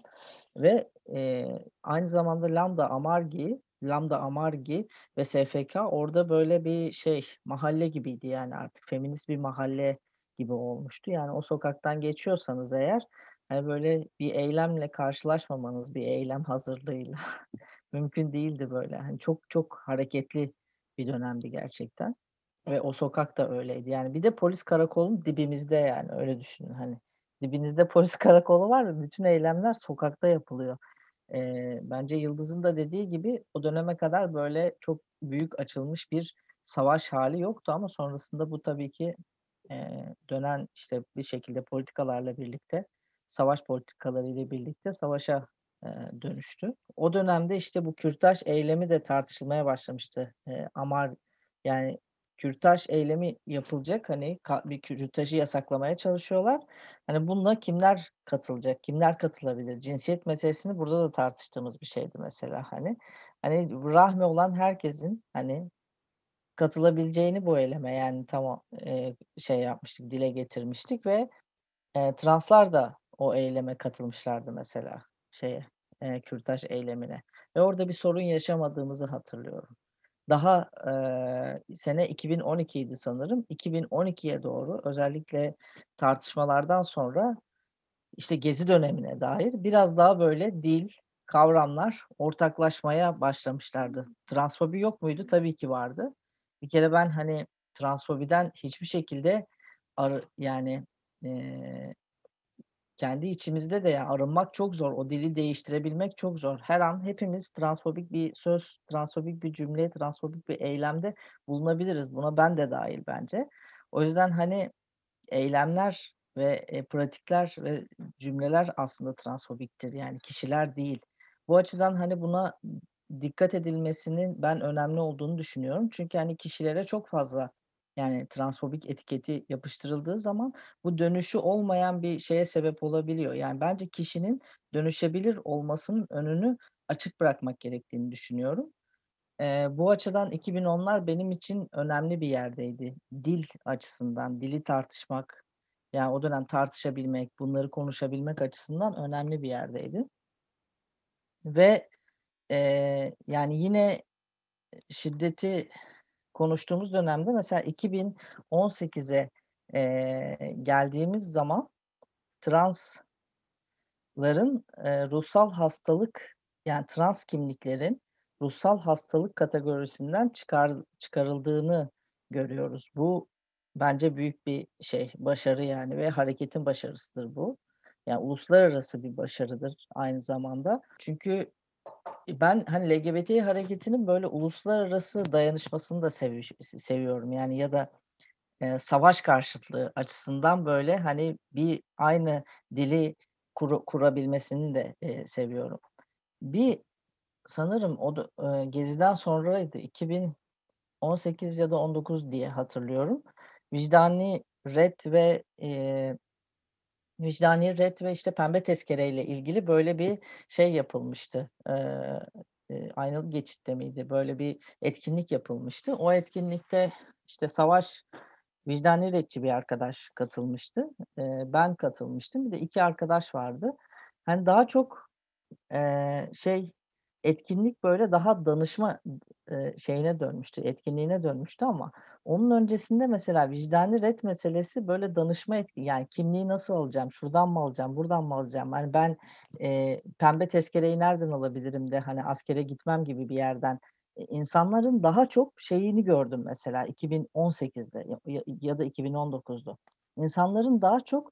Ve e, aynı zamanda Lambda Amargi, Lambda Amargi ve SFK orada böyle bir şey mahalle gibiydi yani artık feminist bir mahalle gibi olmuştu. Yani o sokaktan geçiyorsanız eğer hani böyle bir eylemle karşılaşmamanız bir eylem hazırlığıyla mümkün değildi böyle. Hani çok çok hareketli bir dönemdi gerçekten. Ve o sokak da öyleydi. Yani bir de polis karakolun dibimizde yani öyle düşünün. Hani dibinizde polis karakolu var ve bütün eylemler sokakta yapılıyor. Ee, bence Yıldız'ın da dediği gibi o döneme kadar böyle çok büyük açılmış bir savaş hali yoktu ama sonrasında bu tabii ki e, dönen işte bir şekilde politikalarla birlikte savaş politikaları ile birlikte savaşa e, dönüştü. O dönemde işte bu kürtaj eylemi de tartışılmaya başlamıştı. E, Amar yani kürtaj eylemi yapılacak hani bir kürtajı yasaklamaya çalışıyorlar. Hani bununla kimler katılacak? Kimler katılabilir? Cinsiyet meselesini burada da tartıştığımız bir şeydi mesela hani. Hani rahmi olan herkesin hani katılabileceğini bu eyleme yani tamam e, şey yapmıştık, dile getirmiştik ve e, translar da o eyleme katılmışlardı mesela şeye e, kürtaj eylemine ve orada bir sorun yaşamadığımızı hatırlıyorum. Daha e, sene 2012 idi sanırım. 2012'ye doğru özellikle tartışmalardan sonra işte gezi dönemine dair biraz daha böyle dil, kavramlar ortaklaşmaya başlamışlardı. Transfobi yok muydu? Tabii ki vardı. Bir kere ben hani transfobiden hiçbir şekilde arı, yani e, kendi içimizde de ya arınmak çok zor. O dili değiştirebilmek çok zor. Her an hepimiz transfobik bir söz, transfobik bir cümle, transfobik bir eylemde bulunabiliriz. Buna ben de dahil bence. O yüzden hani eylemler ve e, pratikler ve cümleler aslında transfobiktir. Yani kişiler değil. Bu açıdan hani buna dikkat edilmesinin ben önemli olduğunu düşünüyorum. Çünkü hani kişilere çok fazla yani transfobik etiketi yapıştırıldığı zaman bu dönüşü olmayan bir şeye sebep olabiliyor. Yani bence kişinin dönüşebilir olmasının önünü açık bırakmak gerektiğini düşünüyorum. Ee, bu açıdan 2010'lar benim için önemli bir yerdeydi. Dil açısından, dili tartışmak, yani o dönem tartışabilmek, bunları konuşabilmek açısından önemli bir yerdeydi. Ve e, yani yine şiddeti konuştuğumuz dönemde mesela 2018'e e, geldiğimiz zaman transların e, ruhsal hastalık yani trans kimliklerin ruhsal hastalık kategorisinden çıkar, çıkarıldığını görüyoruz. Bu bence büyük bir şey, başarı yani ve hareketin başarısıdır bu. Yani uluslararası bir başarıdır aynı zamanda. Çünkü ben hani LGBT hareketinin böyle uluslararası dayanışmasını da sev- seviyorum. Yani ya da e, savaş karşıtlığı açısından böyle hani bir aynı dili kur, kurabilmesini de e, seviyorum. Bir sanırım o da, e, Gezi'den sonraydı. 2018 ya da 19 diye hatırlıyorum. Vicdani red ve e, vicdani red ve işte pembe tezkereyle ilgili böyle bir şey yapılmıştı. E, e, aynalı geçitte miydi? Böyle bir etkinlik yapılmıştı. O etkinlikte işte savaş vicdani redçi bir arkadaş katılmıştı. E, ben katılmıştım. Bir de iki arkadaş vardı. Hani daha çok e, şey etkinlik böyle daha danışma e, şeyine dönmüştü, etkinliğine dönmüştü ama onun öncesinde mesela vicdani red meselesi böyle danışma etki yani kimliği nasıl alacağım, şuradan mı alacağım, buradan mı alacağım? Yani ben e, pembe tezkereyi nereden alabilirim de hani askere gitmem gibi bir yerden e, insanların daha çok şeyini gördüm mesela 2018'de ya, ya da 2019'da. İnsanların daha çok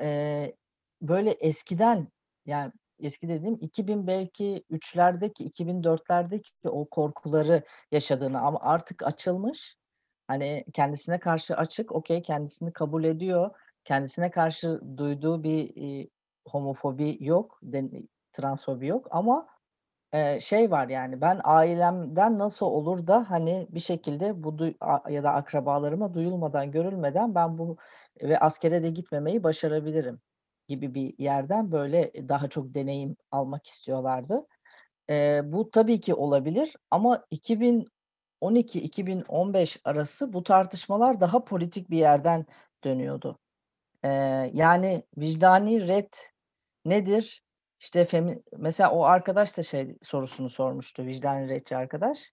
e, böyle eskiden yani eski dediğim 2000 belki 3'lerdeki 2004'lerdeki o korkuları yaşadığını ama artık açılmış. Hani kendisine karşı açık, okey kendisini kabul ediyor. Kendisine karşı duyduğu bir e, homofobi yok, den, transfobi yok ama e, şey var yani ben ailemden nasıl olur da hani bir şekilde bu duy, a, ya da akrabalarıma duyulmadan, görülmeden ben bu ve askere de gitmemeyi başarabilirim gibi bir yerden böyle daha çok deneyim almak istiyorlardı. Eee, bu tabii ki olabilir ama 2012-2015 arası bu tartışmalar daha politik bir yerden dönüyordu. Eee, yani vicdani red nedir? İşte femi mesela o arkadaş da şey sorusunu sormuştu vicdani redçi arkadaş.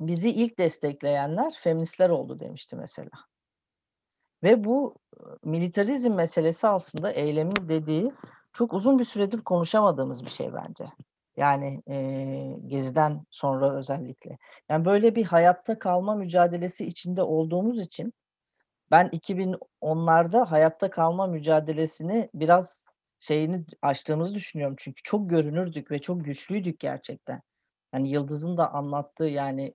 Bizi ilk destekleyenler feministler oldu demişti mesela. Ve bu militarizm meselesi aslında eylemin dediği çok uzun bir süredir konuşamadığımız bir şey bence. Yani e, Gezi'den sonra özellikle. Yani böyle bir hayatta kalma mücadelesi içinde olduğumuz için ben 2010'larda hayatta kalma mücadelesini biraz şeyini açtığımızı düşünüyorum. Çünkü çok görünürdük ve çok güçlüydük gerçekten. Hani Yıldız'ın da anlattığı yani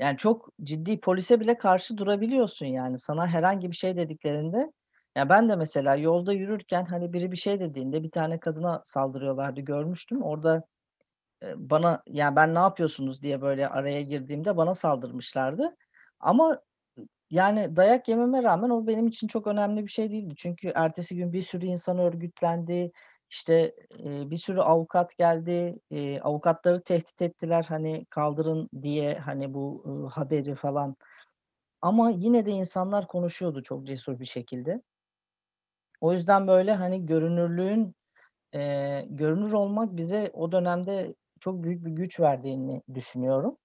yani çok ciddi polise bile karşı durabiliyorsun yani. Sana herhangi bir şey dediklerinde ya ben de mesela yolda yürürken hani biri bir şey dediğinde bir tane kadına saldırıyorlardı görmüştüm. Orada bana yani ben ne yapıyorsunuz diye böyle araya girdiğimde bana saldırmışlardı. Ama yani dayak yememe rağmen o benim için çok önemli bir şey değildi. Çünkü ertesi gün bir sürü insan örgütlendi. İşte, bir sürü avukat geldi. Avukatları tehdit ettiler, hani, kaldırın diye, hani, bu, haberi falan. Ama yine de insanlar konuşuyordu çok cesur bir şekilde. O yüzden, böyle, hani, görünürlüğün, eee, görünür olmak bize o dönemde çok büyük bir güç verdiğini düşünüyorum.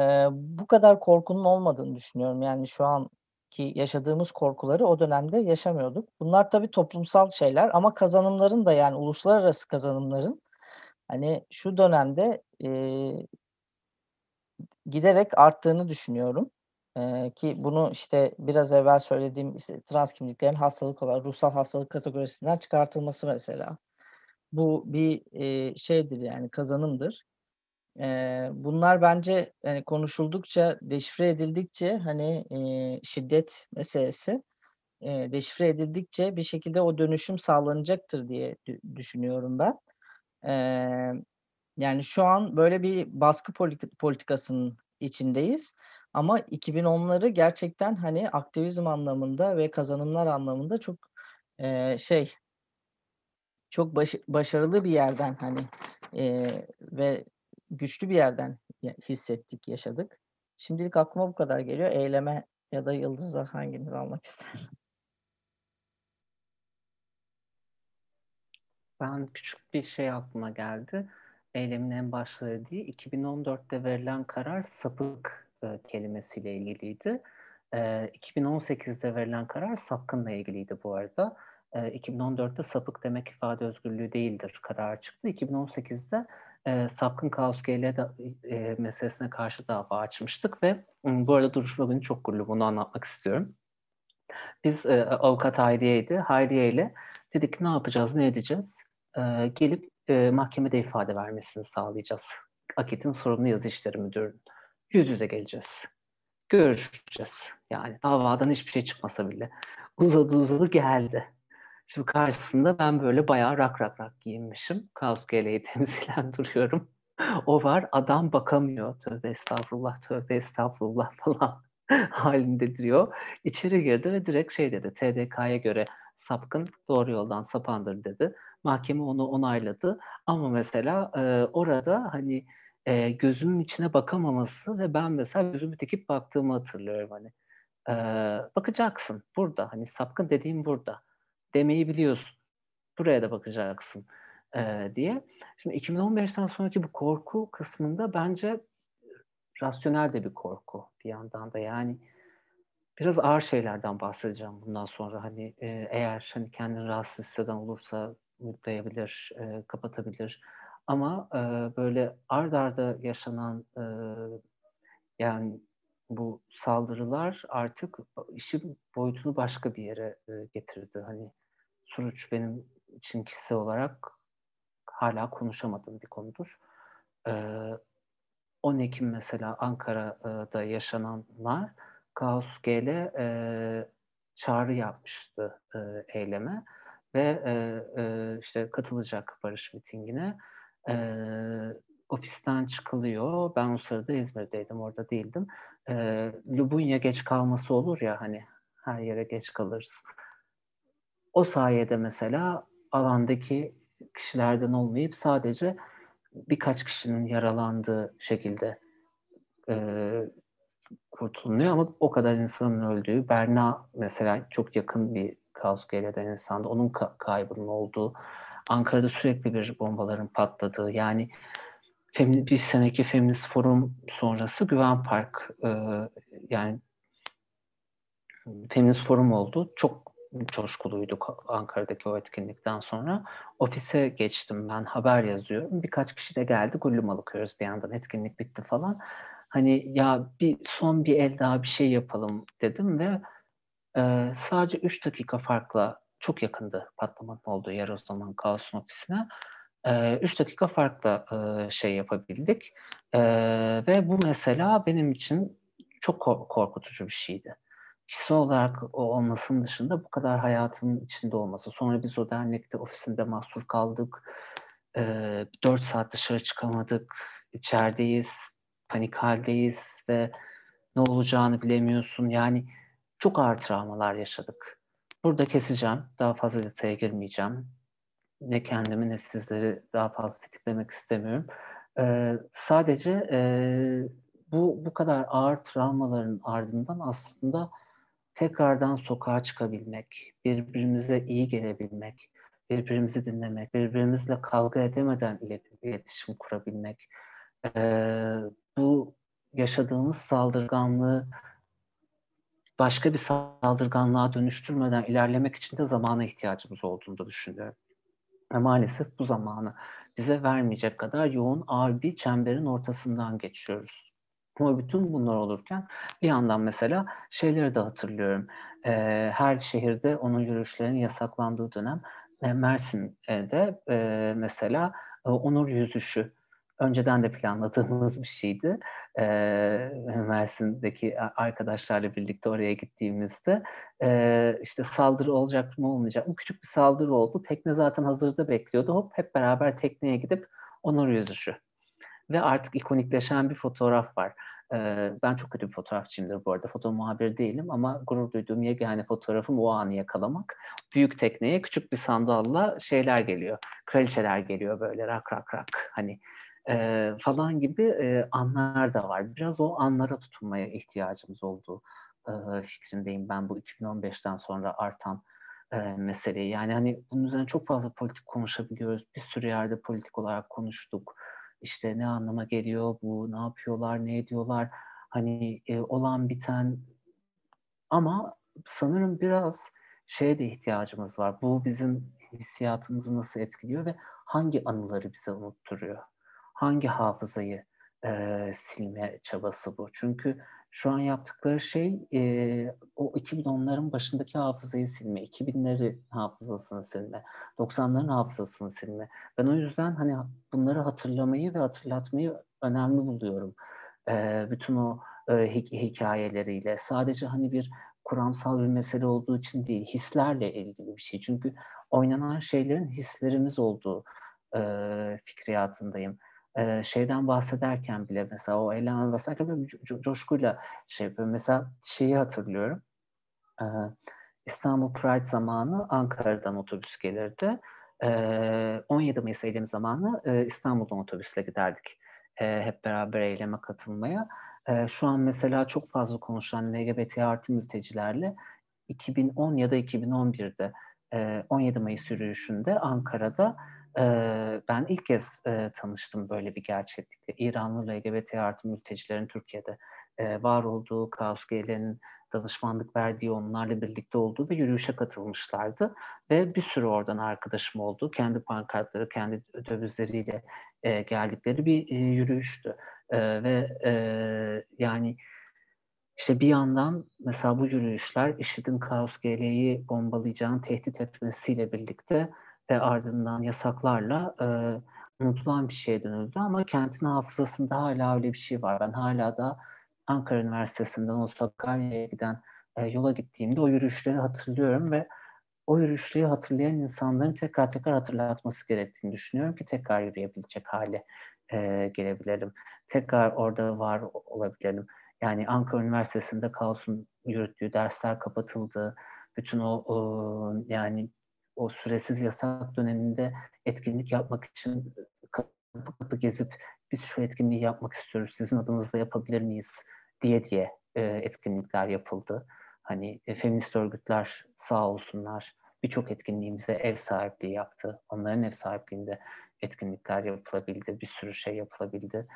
Eee, bu kadar korkunun olmadığını düşünüyorum. Yani, şu an ki yaşadığımız korkuları o dönemde yaşamıyorduk. Bunlar tabii toplumsal şeyler ama kazanımların da yani uluslararası kazanımların hani şu dönemde eee, giderek arttığını düşünüyorum. Ki bunu işte biraz evvel söylediğim trans kimliklerin hastalık olarak ruhsal hastalık kategorisinden çıkartılması mesela. Bu bir eee, şeydir yani kazanımdır. Eee, bunlar bence, hani, konuşuldukça, deşifre edildikçe, hani, eee, şiddet meselesi, eee, deşifre edildikçe bir şekilde o dönüşüm sağlanacaktır diye dü düşünüyorum ben. Eee, yani, şu an böyle bir baskı politik politikasının içindeyiz ama 2010'ları gerçekten, hani, aktivizm anlamında ve kazanımlar anlamında çok, eee, şey çok başı başarılı bir yerden, hani, eee, ve güçlü bir yerden hissettik, yaşadık. Şimdilik aklıma bu kadar geliyor. Eyleme ya da Yıldız'a hanginiz almak ister? Ben küçük bir şey aklıma geldi. eylemin en başladığı 2014'te verilen karar sapık e, kelimesiyle ilgiliydi. E, 2018'de verilen karar sapkınla ilgiliydi bu arada. E, 2014'te sapık demek ifade özgürlüğü değildir karar çıktı. 2018'de e, sapkın kaos GL e, meselesine karşı dava açmıştık ve bu arada duruşma günü çok gururlu bunu anlatmak istiyorum. Biz e, avukat Hayriye'ydi. Hayriye ile dedik ne yapacağız, ne edeceğiz? E, gelip e, mahkemede ifade vermesini sağlayacağız. Akit'in sorumlu yazı işleri müdürünün. Yüz yüze geleceğiz. Görüşeceğiz. Yani davadan hiçbir şey çıkmasa bile. Uzadı uzadı geldi. Şimdi karşısında ben böyle bayağı rak rak rak giyinmişim. Kaos GL'yi temsilen duruyorum. o var adam bakamıyor. Tövbe estağfurullah, tövbe estağfurullah falan halinde diyor. İçeri girdi ve direkt şey dedi. TDK'ya göre sapkın doğru yoldan sapandır dedi. Mahkeme onu onayladı. Ama mesela e, orada hani e, gözümün içine bakamaması ve ben mesela gözümü dikip baktığımı hatırlıyorum hani. E, bakacaksın burada hani sapkın dediğim burada demeyi biliyorsun. Buraya da bakacaksın e, diye. Şimdi 2015'ten sonraki bu korku kısmında bence rasyonel de bir korku bir yandan da yani biraz ağır şeylerden bahsedeceğim bundan sonra hani e, eğer hani kendini rahatsız hisseden olursa mutlayabilir, e, kapatabilir ama e, böyle ard arda yaşanan e, yani bu saldırılar artık işin boyutunu başka bir yere e, getirdi. Hani Suruç benim için kişisel olarak hala konuşamadığım bir konudur. Ee, 10 Ekim mesela Ankara'da yaşananlar Kaos G'le e, çağrı yapmıştı e, eyleme ve e, e, işte katılacak barış mitingine. E, ofisten çıkılıyor. Ben o sırada İzmir'deydim, orada değildim. E, Lubunya geç kalması olur ya hani her yere geç kalırız. O sayede mesela alandaki kişilerden olmayıp sadece birkaç kişinin yaralandığı şekilde e, kurtulunuyor ama o kadar insanın öldüğü, Berna mesela çok yakın bir kaos eden insanda, onun ka- kaybının olduğu, Ankara'da sürekli bir bombaların patladığı, yani bir seneki Feminist Forum sonrası Güven Park, e, yani Feminist Forum oldu. Çok coşkuluyduk Ankara'daki o etkinlikten sonra. Ofise geçtim ben haber yazıyorum. Birkaç kişi de geldi gullüm alıkıyoruz bir yandan etkinlik bitti falan. Hani ya bir son bir el daha bir şey yapalım dedim ve e, sadece 3 dakika farkla çok yakındı patlamanın olduğu yer o zaman Kaos'un ofisine. 3 e, dakika farkla şey yapabildik. Ve bu mesela benim için çok korkutucu bir şeydi kişisel olarak o olmasının dışında bu kadar hayatın içinde olması. Sonra biz o dernekte ofisinde mahsur kaldık. Ee, 4 saat dışarı çıkamadık. İçerideyiz, panik haldeyiz ve ne olacağını bilemiyorsun. Yani çok ağır travmalar yaşadık. Burada keseceğim. Daha fazla detaya girmeyeceğim. Ne kendimi ne sizleri daha fazla tetiklemek istemiyorum. Ee, sadece e, bu bu kadar ağır travmaların ardından aslında tekrardan sokağa çıkabilmek, birbirimize iyi gelebilmek, birbirimizi dinlemek, birbirimizle kavga edemeden iletişim kurabilmek, ee, bu yaşadığımız saldırganlığı başka bir saldırganlığa dönüştürmeden ilerlemek için de zamana ihtiyacımız olduğunu da düşünüyorum. Ve maalesef bu zamanı bize vermeyecek kadar yoğun ağır bir çemberin ortasından geçiyoruz. Ama bütün bunlar olurken bir yandan mesela şeyleri de hatırlıyorum. Her şehirde onun yürüyüşlerinin yasaklandığı dönem e, Mersin'de mesela onur yüzüşü önceden de planladığımız bir şeydi. E, Mersin'deki arkadaşlarla birlikte oraya gittiğimizde e, işte saldırı olacak mı olmayacak mı? Küçük bir saldırı oldu. Tekne zaten hazırda bekliyordu. Hop hep beraber tekneye gidip onur yüzüşü ve artık ikonikleşen bir fotoğraf var. Ee, ben çok kötü bir fotoğrafçıyımdır bu arada. Foto muhabir değilim ama gurur duyduğum yegane fotoğrafım o anı yakalamak. Büyük tekneye küçük bir sandalla şeyler geliyor. Kraliçeler geliyor böyle rak rak rak. Hani e, falan gibi e, anlar da var. Biraz o anlara tutunmaya ihtiyacımız olduğu e, fikrindeyim ben bu 2015'ten sonra artan e, meseleyi. Yani hani bunun üzerine çok fazla politik konuşabiliyoruz. Bir sürü yerde politik olarak konuştuk işte ne anlama geliyor bu, ne yapıyorlar, ne ediyorlar, hani e, olan biten ama sanırım biraz şeye de ihtiyacımız var. Bu bizim hissiyatımızı nasıl etkiliyor ve hangi anıları bize unutturuyor? Hangi hafızayı e, silme çabası bu? Çünkü şu an yaptıkları şey e, o 2010'ların başındaki hafızayı silme, 2000'leri hafızasını silme, 90'ların hafızasını silme. Ben o yüzden hani bunları hatırlamayı ve hatırlatmayı önemli buluyorum. E, bütün o e, hikayeleriyle. Sadece hani bir kuramsal bir mesele olduğu için değil, hislerle ilgili bir şey. Çünkü oynanan şeylerin hislerimiz olduğu e, fikriyatındayım. E, şeyden bahsederken bile mesela o ele anlatırken böyle co- coşkuyla şey yapıyorum. Mesela şeyi hatırlıyorum. E, İstanbul Pride zamanı Ankara'dan otobüs gelirdi. E, 17 Mayıs eylemi zamanı e, İstanbul'dan otobüsle giderdik. E, hep beraber eyleme katılmaya. E, şu an mesela çok fazla konuşulan LGBT artı mültecilerle 2010 ya da 2011'de e, 17 Mayıs yürüyüşünde Ankara'da ben ilk kez tanıştım böyle bir gerçeklikle. İranlı LGBT artı mültecilerin Türkiye'de var olduğu, Kaos GL'nin danışmanlık verdiği, onlarla birlikte olduğu ve yürüyüşe katılmışlardı. Ve bir sürü oradan arkadaşım oldu. Kendi pankartları, kendi dövizleriyle e, geldikleri bir e, yürüyüştü. E, ve e, yani işte bir yandan mesela bu yürüyüşler IŞİD'in Kaos GL'yi bombalayacağını tehdit etmesiyle birlikte ve ardından yasaklarla e, unutulan bir şeye dönüldü ama kentin hafızasında hala öyle bir şey var. Ben hala da Ankara Üniversitesi'nden o Sakarya'ya giden e, yola gittiğimde o yürüyüşleri hatırlıyorum ve o yürüyüşleri hatırlayan insanların tekrar tekrar hatırlatması gerektiğini düşünüyorum ki tekrar yürüyebilecek hale e, gelebilelim. Tekrar orada var olabilelim. Yani Ankara Üniversitesi'nde Kaos'un yürüttüğü dersler kapatıldı. Bütün o, o yani o süresiz yasak döneminde etkinlik yapmak için kapı kapı gezip biz şu etkinliği yapmak istiyoruz, sizin adınızla yapabilir miyiz diye diye e, etkinlikler yapıldı. Hani e, feminist örgütler sağ olsunlar birçok etkinliğimize ev sahipliği yaptı. Onların ev sahipliğinde etkinlikler yapılabildi, bir sürü şey yapılabildi.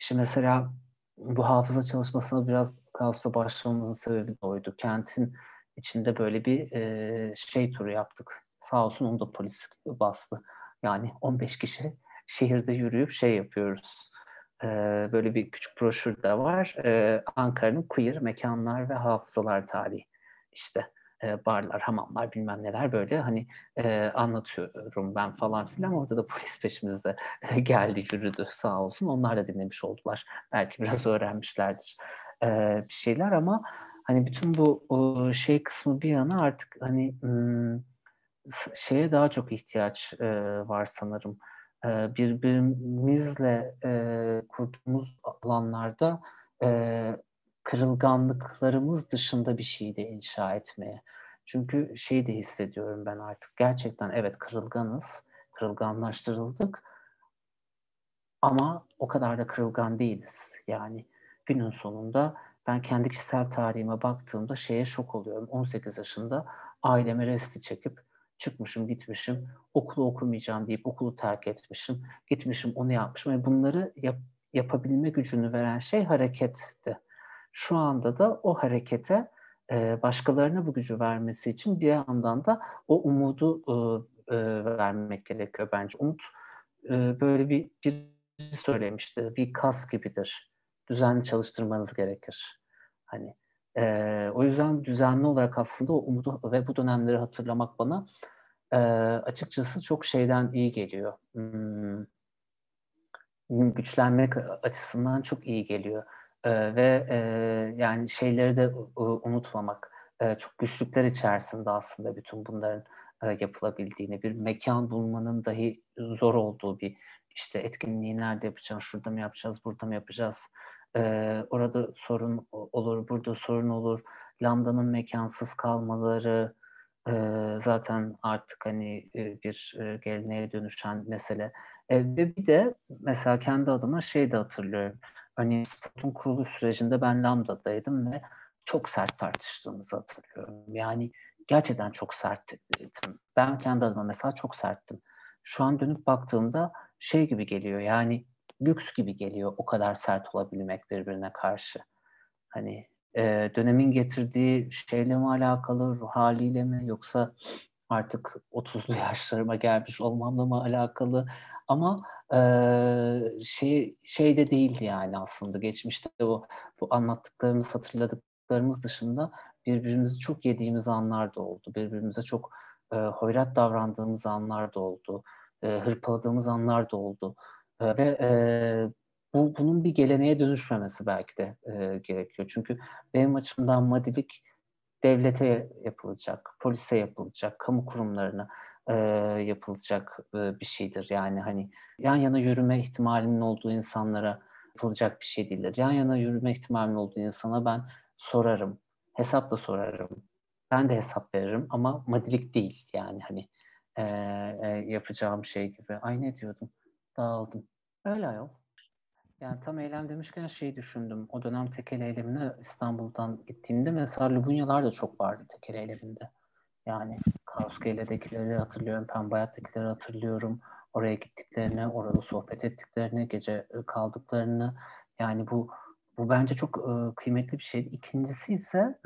İşte mesela bu hafıza çalışmasına biraz kaosta başlamamızın sebebi de oydu. Kentin içinde böyle bir e, şey turu yaptık. Sağ olsun onu da polis bastı. Yani 15 kişi şehirde yürüyüp şey yapıyoruz. E, böyle bir küçük broşür de var. E, Ankara'nın queer mekanlar ve hafızalar tarihi. İşte e, barlar, hamamlar bilmem neler böyle hani e, anlatıyorum ben falan filan. Orada da polis peşimizde geldi yürüdü sağ olsun. Onlar da dinlemiş oldular. Belki biraz öğrenmişlerdir e, bir şeyler ama hani bütün bu o şey kısmı bir yana artık hani m- şeye daha çok ihtiyaç e, var sanırım. E, birbirimizle e, kurduğumuz alanlarda e, kırılganlıklarımız dışında bir şey de inşa etmeye. Çünkü şeyi de hissediyorum ben artık. Gerçekten evet kırılganız, kırılganlaştırıldık ama o kadar da kırılgan değiliz. Yani günün sonunda ben kendi kişisel tarihime baktığımda şeye şok oluyorum. 18 yaşında aileme resti çekip çıkmışım, gitmişim, okulu okumayacağım deyip okulu terk etmişim, gitmişim, onu yapmışım. Yani bunları yap, yapabilme gücünü veren şey hareketti. Şu anda da o harekete e, başkalarına bu gücü vermesi için bir yandan da o umudu e, e, vermek gerekiyor bence. Umut e, böyle bir, bir söylemişti, bir kas gibidir. Düzenli çalıştırmanız gerekir. Hani e, o yüzden düzenli olarak aslında o umudu ve bu dönemleri hatırlamak bana e, açıkçası çok şeyden iyi geliyor. Hmm, güçlenmek açısından çok iyi geliyor. E, ve e, yani şeyleri de e, unutmamak. E, çok güçlükler içerisinde aslında bütün bunların e, yapılabildiğini, bir mekan bulmanın dahi zor olduğu bir işte etkinliği nerede yapacağız, şurada mı yapacağız, burada mı yapacağız, e, orada sorun olur, burada sorun olur, Lambda'nın mekansız kalmaları e, zaten artık hani e, bir e, geleneğe dönüşen mesele. E, ve bir de mesela kendi adıma şey de hatırlıyorum Hani spotun kuruluş sürecinde ben Lambda'daydım ve çok sert tartıştığımızı hatırlıyorum. Yani gerçekten çok serttim. Ben kendi adıma mesela çok serttim. Şu an dönüp baktığımda şey gibi geliyor yani lüks gibi geliyor o kadar sert olabilmek birbirine karşı. Hani e, dönemin getirdiği şeyle mi alakalı, ruh haliyle mi yoksa artık 30'lu yaşlarıma gelmiş olmamla mı alakalı? Ama e, şey şey de değildi yani aslında. Geçmişte o bu anlattıklarımız hatırladıklarımız dışında birbirimizi çok yediğimiz anlar da oldu. Birbirimize çok e, hoyrat davrandığımız anlar da oldu. E, hırpaladığımız anlar da oldu ve e, bu bunun bir geleneğe dönüşmemesi belki de e, gerekiyor çünkü benim açımdan madilik devlete yapılacak, polise yapılacak, kamu kurumlarına e, yapılacak e, bir şeydir. Yani hani yan yana yürüme ihtimalinin olduğu insanlara yapılacak bir şey değildir. Yan yana yürüme ihtimalinin olduğu insana ben sorarım, hesap da sorarım. Ben de hesap veririm ama madilik değil yani hani e, e, yapacağım şey gibi. Ay ne diyordum? Dağıldım. Öyle ayol. Yani tam eylem demişken şeyi düşündüm. O dönem tekel eylemine İstanbul'dan gittiğimde mesela Lubunyalar da çok vardı tekel eyleminde. Yani Kauskele'dekileri hatırlıyorum, Pembayat'takileri hatırlıyorum. Oraya gittiklerini, orada sohbet ettiklerini, gece kaldıklarını. Yani bu bu bence çok e, kıymetli bir şey. İkincisi ise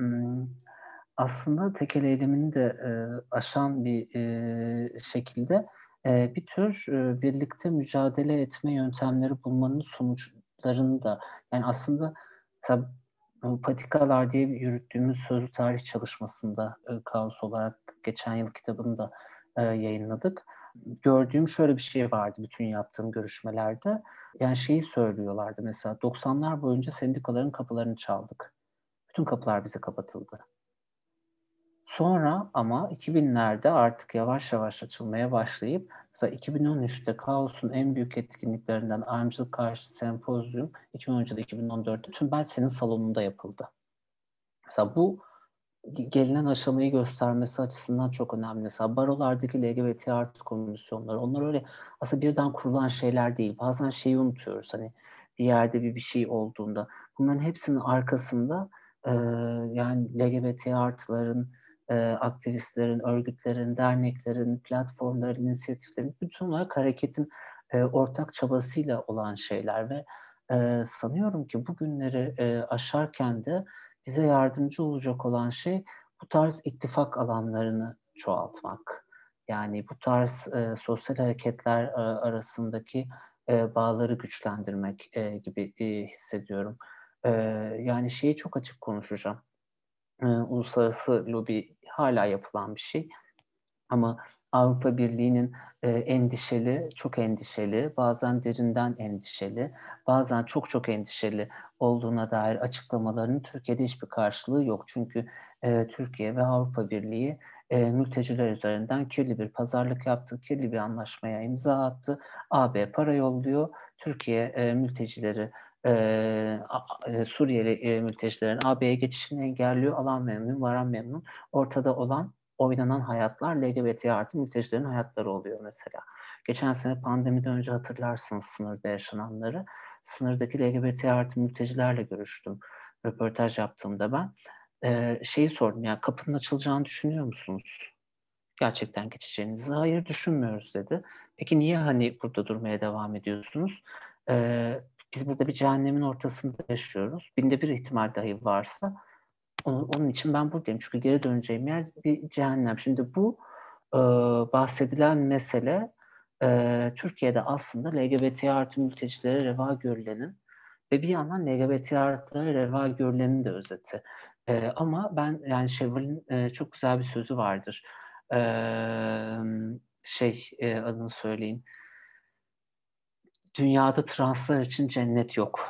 aslında tekel eylemini de e, aşan bir e, şekilde bir tür birlikte mücadele etme yöntemleri bulmanın sonuçlarında yani aslında mesela patikalar diye yürüttüğümüz sözlü tarih çalışmasında kaos olarak geçen yıl kitabını da yayınladık. Gördüğüm şöyle bir şey vardı bütün yaptığım görüşmelerde. Yani şeyi söylüyorlardı mesela 90'lar boyunca sendikaların kapılarını çaldık. Bütün kapılar bize kapatıldı. Sonra ama 2000'lerde artık yavaş yavaş açılmaya başlayıp mesela 2013'te Kaos'un en büyük etkinliklerinden ayrımcılık karşı sempozyum 2013'de 2014'te tüm senin salonunda yapıldı. Mesela bu gelinen aşamayı göstermesi açısından çok önemli. Mesela barolardaki LGBT artı komisyonları onlar öyle aslında birden kurulan şeyler değil. Bazen şeyi unutuyoruz hani bir yerde bir bir şey olduğunda. Bunların hepsinin arkasında e, yani LGBT artıların e, aktivistlerin, örgütlerin, derneklerin, platformların, inisiyatiflerin bütün olarak hareketin e, ortak çabasıyla olan şeyler ve e, sanıyorum ki bugünleri e, aşarken de bize yardımcı olacak olan şey bu tarz ittifak alanlarını çoğaltmak. Yani bu tarz e, sosyal hareketler e, arasındaki e, bağları güçlendirmek e, gibi e, hissediyorum. E, yani şeyi çok açık konuşacağım e, uluslararası lobi hala yapılan bir şey. Ama Avrupa Birliği'nin e, endişeli, çok endişeli, bazen derinden endişeli, bazen çok çok endişeli olduğuna dair açıklamalarının Türkiye'de hiçbir karşılığı yok. Çünkü e, Türkiye ve Avrupa Birliği e, mülteciler üzerinden kirli bir pazarlık yaptı, kirli bir anlaşmaya imza attı. AB para yolluyor, Türkiye e, mültecileri e, Suriyeli e, mültecilerin AB'ye geçişini engelliyor. Alan memnun, varan memnun. Ortada olan oynanan hayatlar LGBT artı mültecilerin hayatları oluyor mesela. Geçen sene pandemiden önce hatırlarsınız sınırda yaşananları. Sınırdaki LGBT artı mültecilerle görüştüm. Röportaj yaptığımda ben. Ee, şeyi sordum yani kapının açılacağını düşünüyor musunuz? Gerçekten geçeceğinizi. Hayır düşünmüyoruz dedi. Peki niye hani burada durmaya devam ediyorsunuz? Ee, biz burada bir cehennemin ortasında yaşıyoruz. Binde bir ihtimal dahi varsa onun, onun için ben buradayım. Çünkü geri döneceğim yer bir cehennem. Şimdi bu e, bahsedilen mesele e, Türkiye'de aslında LGBT artı mültecilere reva görülenin ve bir yandan LGBT artılara reva görülenin de özeti. E, ama ben yani Şevval'in e, çok güzel bir sözü vardır. E, şey e, adını söyleyin dünyada translar için cennet yok.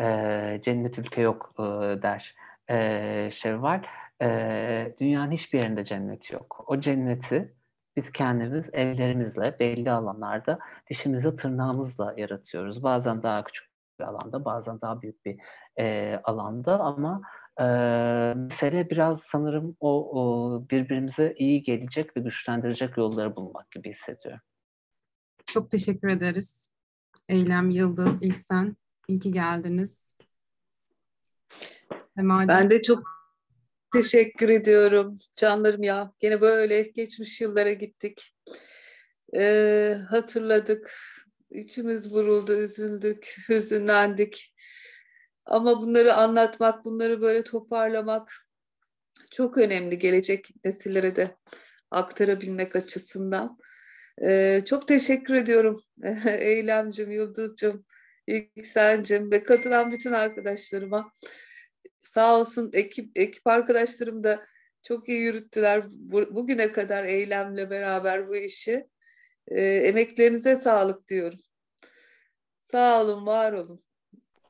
E, cennet ülke yok e, der e, Şevval. E, dünyanın hiçbir yerinde cennet yok. O cenneti biz kendimiz ellerimizle belli alanlarda dişimizle tırnağımızla yaratıyoruz. Bazen daha küçük bir alanda, bazen daha büyük bir e, alanda ama e, mesele biraz sanırım o, o birbirimize iyi gelecek ve güçlendirecek yolları bulmak gibi hissediyorum. Çok teşekkür ederiz. Eylem Yıldız, ilk sen. İyi ki geldiniz. Semacığım. Ben de çok teşekkür ediyorum. Canlarım ya. Gene böyle geçmiş yıllara gittik. Ee, hatırladık. içimiz vuruldu, üzüldük, hüzünlendik. Ama bunları anlatmak, bunları böyle toparlamak çok önemli gelecek nesillere de aktarabilmek açısından. Ee, çok teşekkür ediyorum Eylemcim, Yıldızcım, İlksen'cim ve katılan bütün arkadaşlarıma. Sağ olsun ekip, ekip arkadaşlarım da çok iyi yürüttüler bu, bugüne kadar eylemle beraber bu işi. Ee, emeklerinize sağlık diyorum. Sağ olun, var olun.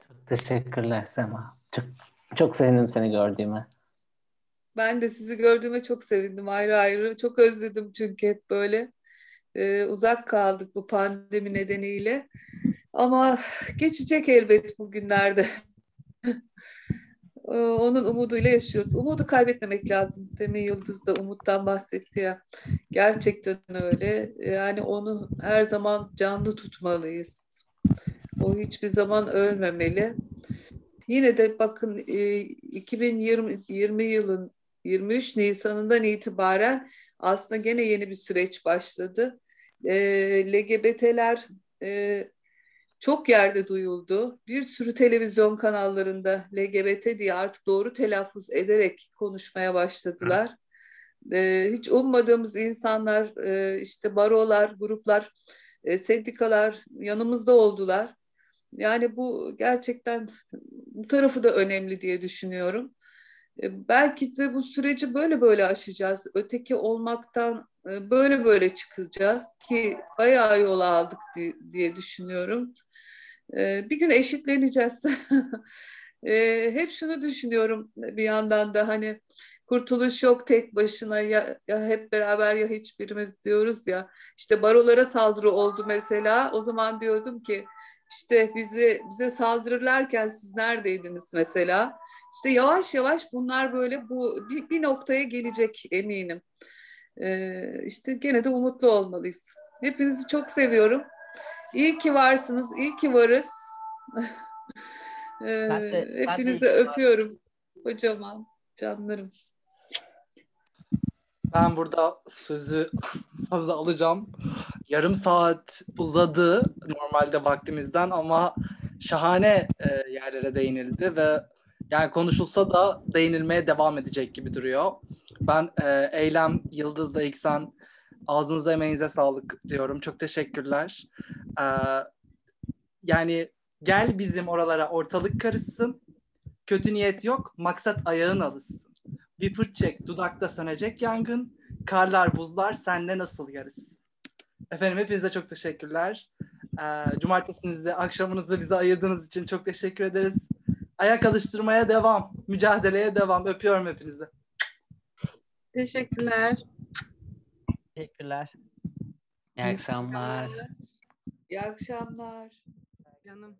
Çok teşekkürler Sema. Çok, çok sevindim seni gördüğüme. Ben de sizi gördüğüme çok sevindim ayrı ayrı. Çok özledim çünkü hep böyle e, uzak kaldık bu pandemi nedeniyle. Ama geçecek elbet bugünlerde. Onun umuduyla yaşıyoruz. Umudu kaybetmemek lazım. Demin Yıldız da umuttan bahsetti ya. Gerçekten öyle. Yani onu her zaman canlı tutmalıyız. O hiçbir zaman ölmemeli. Yine de bakın 2020 20 yılın 23 Nisan'ından itibaren aslında gene yeni bir süreç başladı. E, LGBT'ler e, çok yerde duyuldu. Bir sürü televizyon kanallarında LGBT diye artık doğru telaffuz ederek konuşmaya başladılar. E, hiç ummadığımız insanlar, e, işte barolar, gruplar, e, sendikalar yanımızda oldular. Yani bu gerçekten bu tarafı da önemli diye düşünüyorum. E, belki de bu süreci böyle böyle aşacağız. Öteki olmaktan e, böyle böyle çıkacağız ki bayağı yol aldık diye düşünüyorum. E, bir gün eşitleneceğiz. Hep şunu düşünüyorum bir yandan da hani kurtuluş yok tek başına ya, ya hep beraber ya hiçbirimiz diyoruz ya. İşte barolara saldırı oldu mesela. O zaman diyordum ki işte bizi bize saldırırlarken siz neredeydiniz mesela? İşte yavaş yavaş bunlar böyle bu bir, bir noktaya gelecek eminim. Ee, işte gene de umutlu olmalıyız. Hepinizi çok seviyorum. İyi ki varsınız, iyi ki varız. ee, de, hepinizi öpüyorum. Kocaman canlarım. Ben burada sözü fazla alacağım. Yarım saat uzadı normalde vaktimizden ama şahane e, yerlere değinildi ve yani konuşulsa da değinilmeye devam edecek gibi duruyor. Ben e, Eylem, Yıldız'la İksan ağzınıza emeğinize sağlık diyorum. Çok teşekkürler. E, yani gel bizim oralara ortalık karışsın. Kötü niyet yok, maksat ayağın alışsın. Bir fırt çek, dudakta sönecek yangın. Karlar, buzlar, senle nasıl yarız? Efendim hepinize çok teşekkürler. E, cumartesinizde, akşamınızda bize ayırdığınız için çok teşekkür ederiz. Ayak alıştırmaya devam. Mücadeleye devam. Öpüyorum hepinizi. Teşekkürler. Teşekkürler. İyi akşamlar. İyi akşamlar. Canım.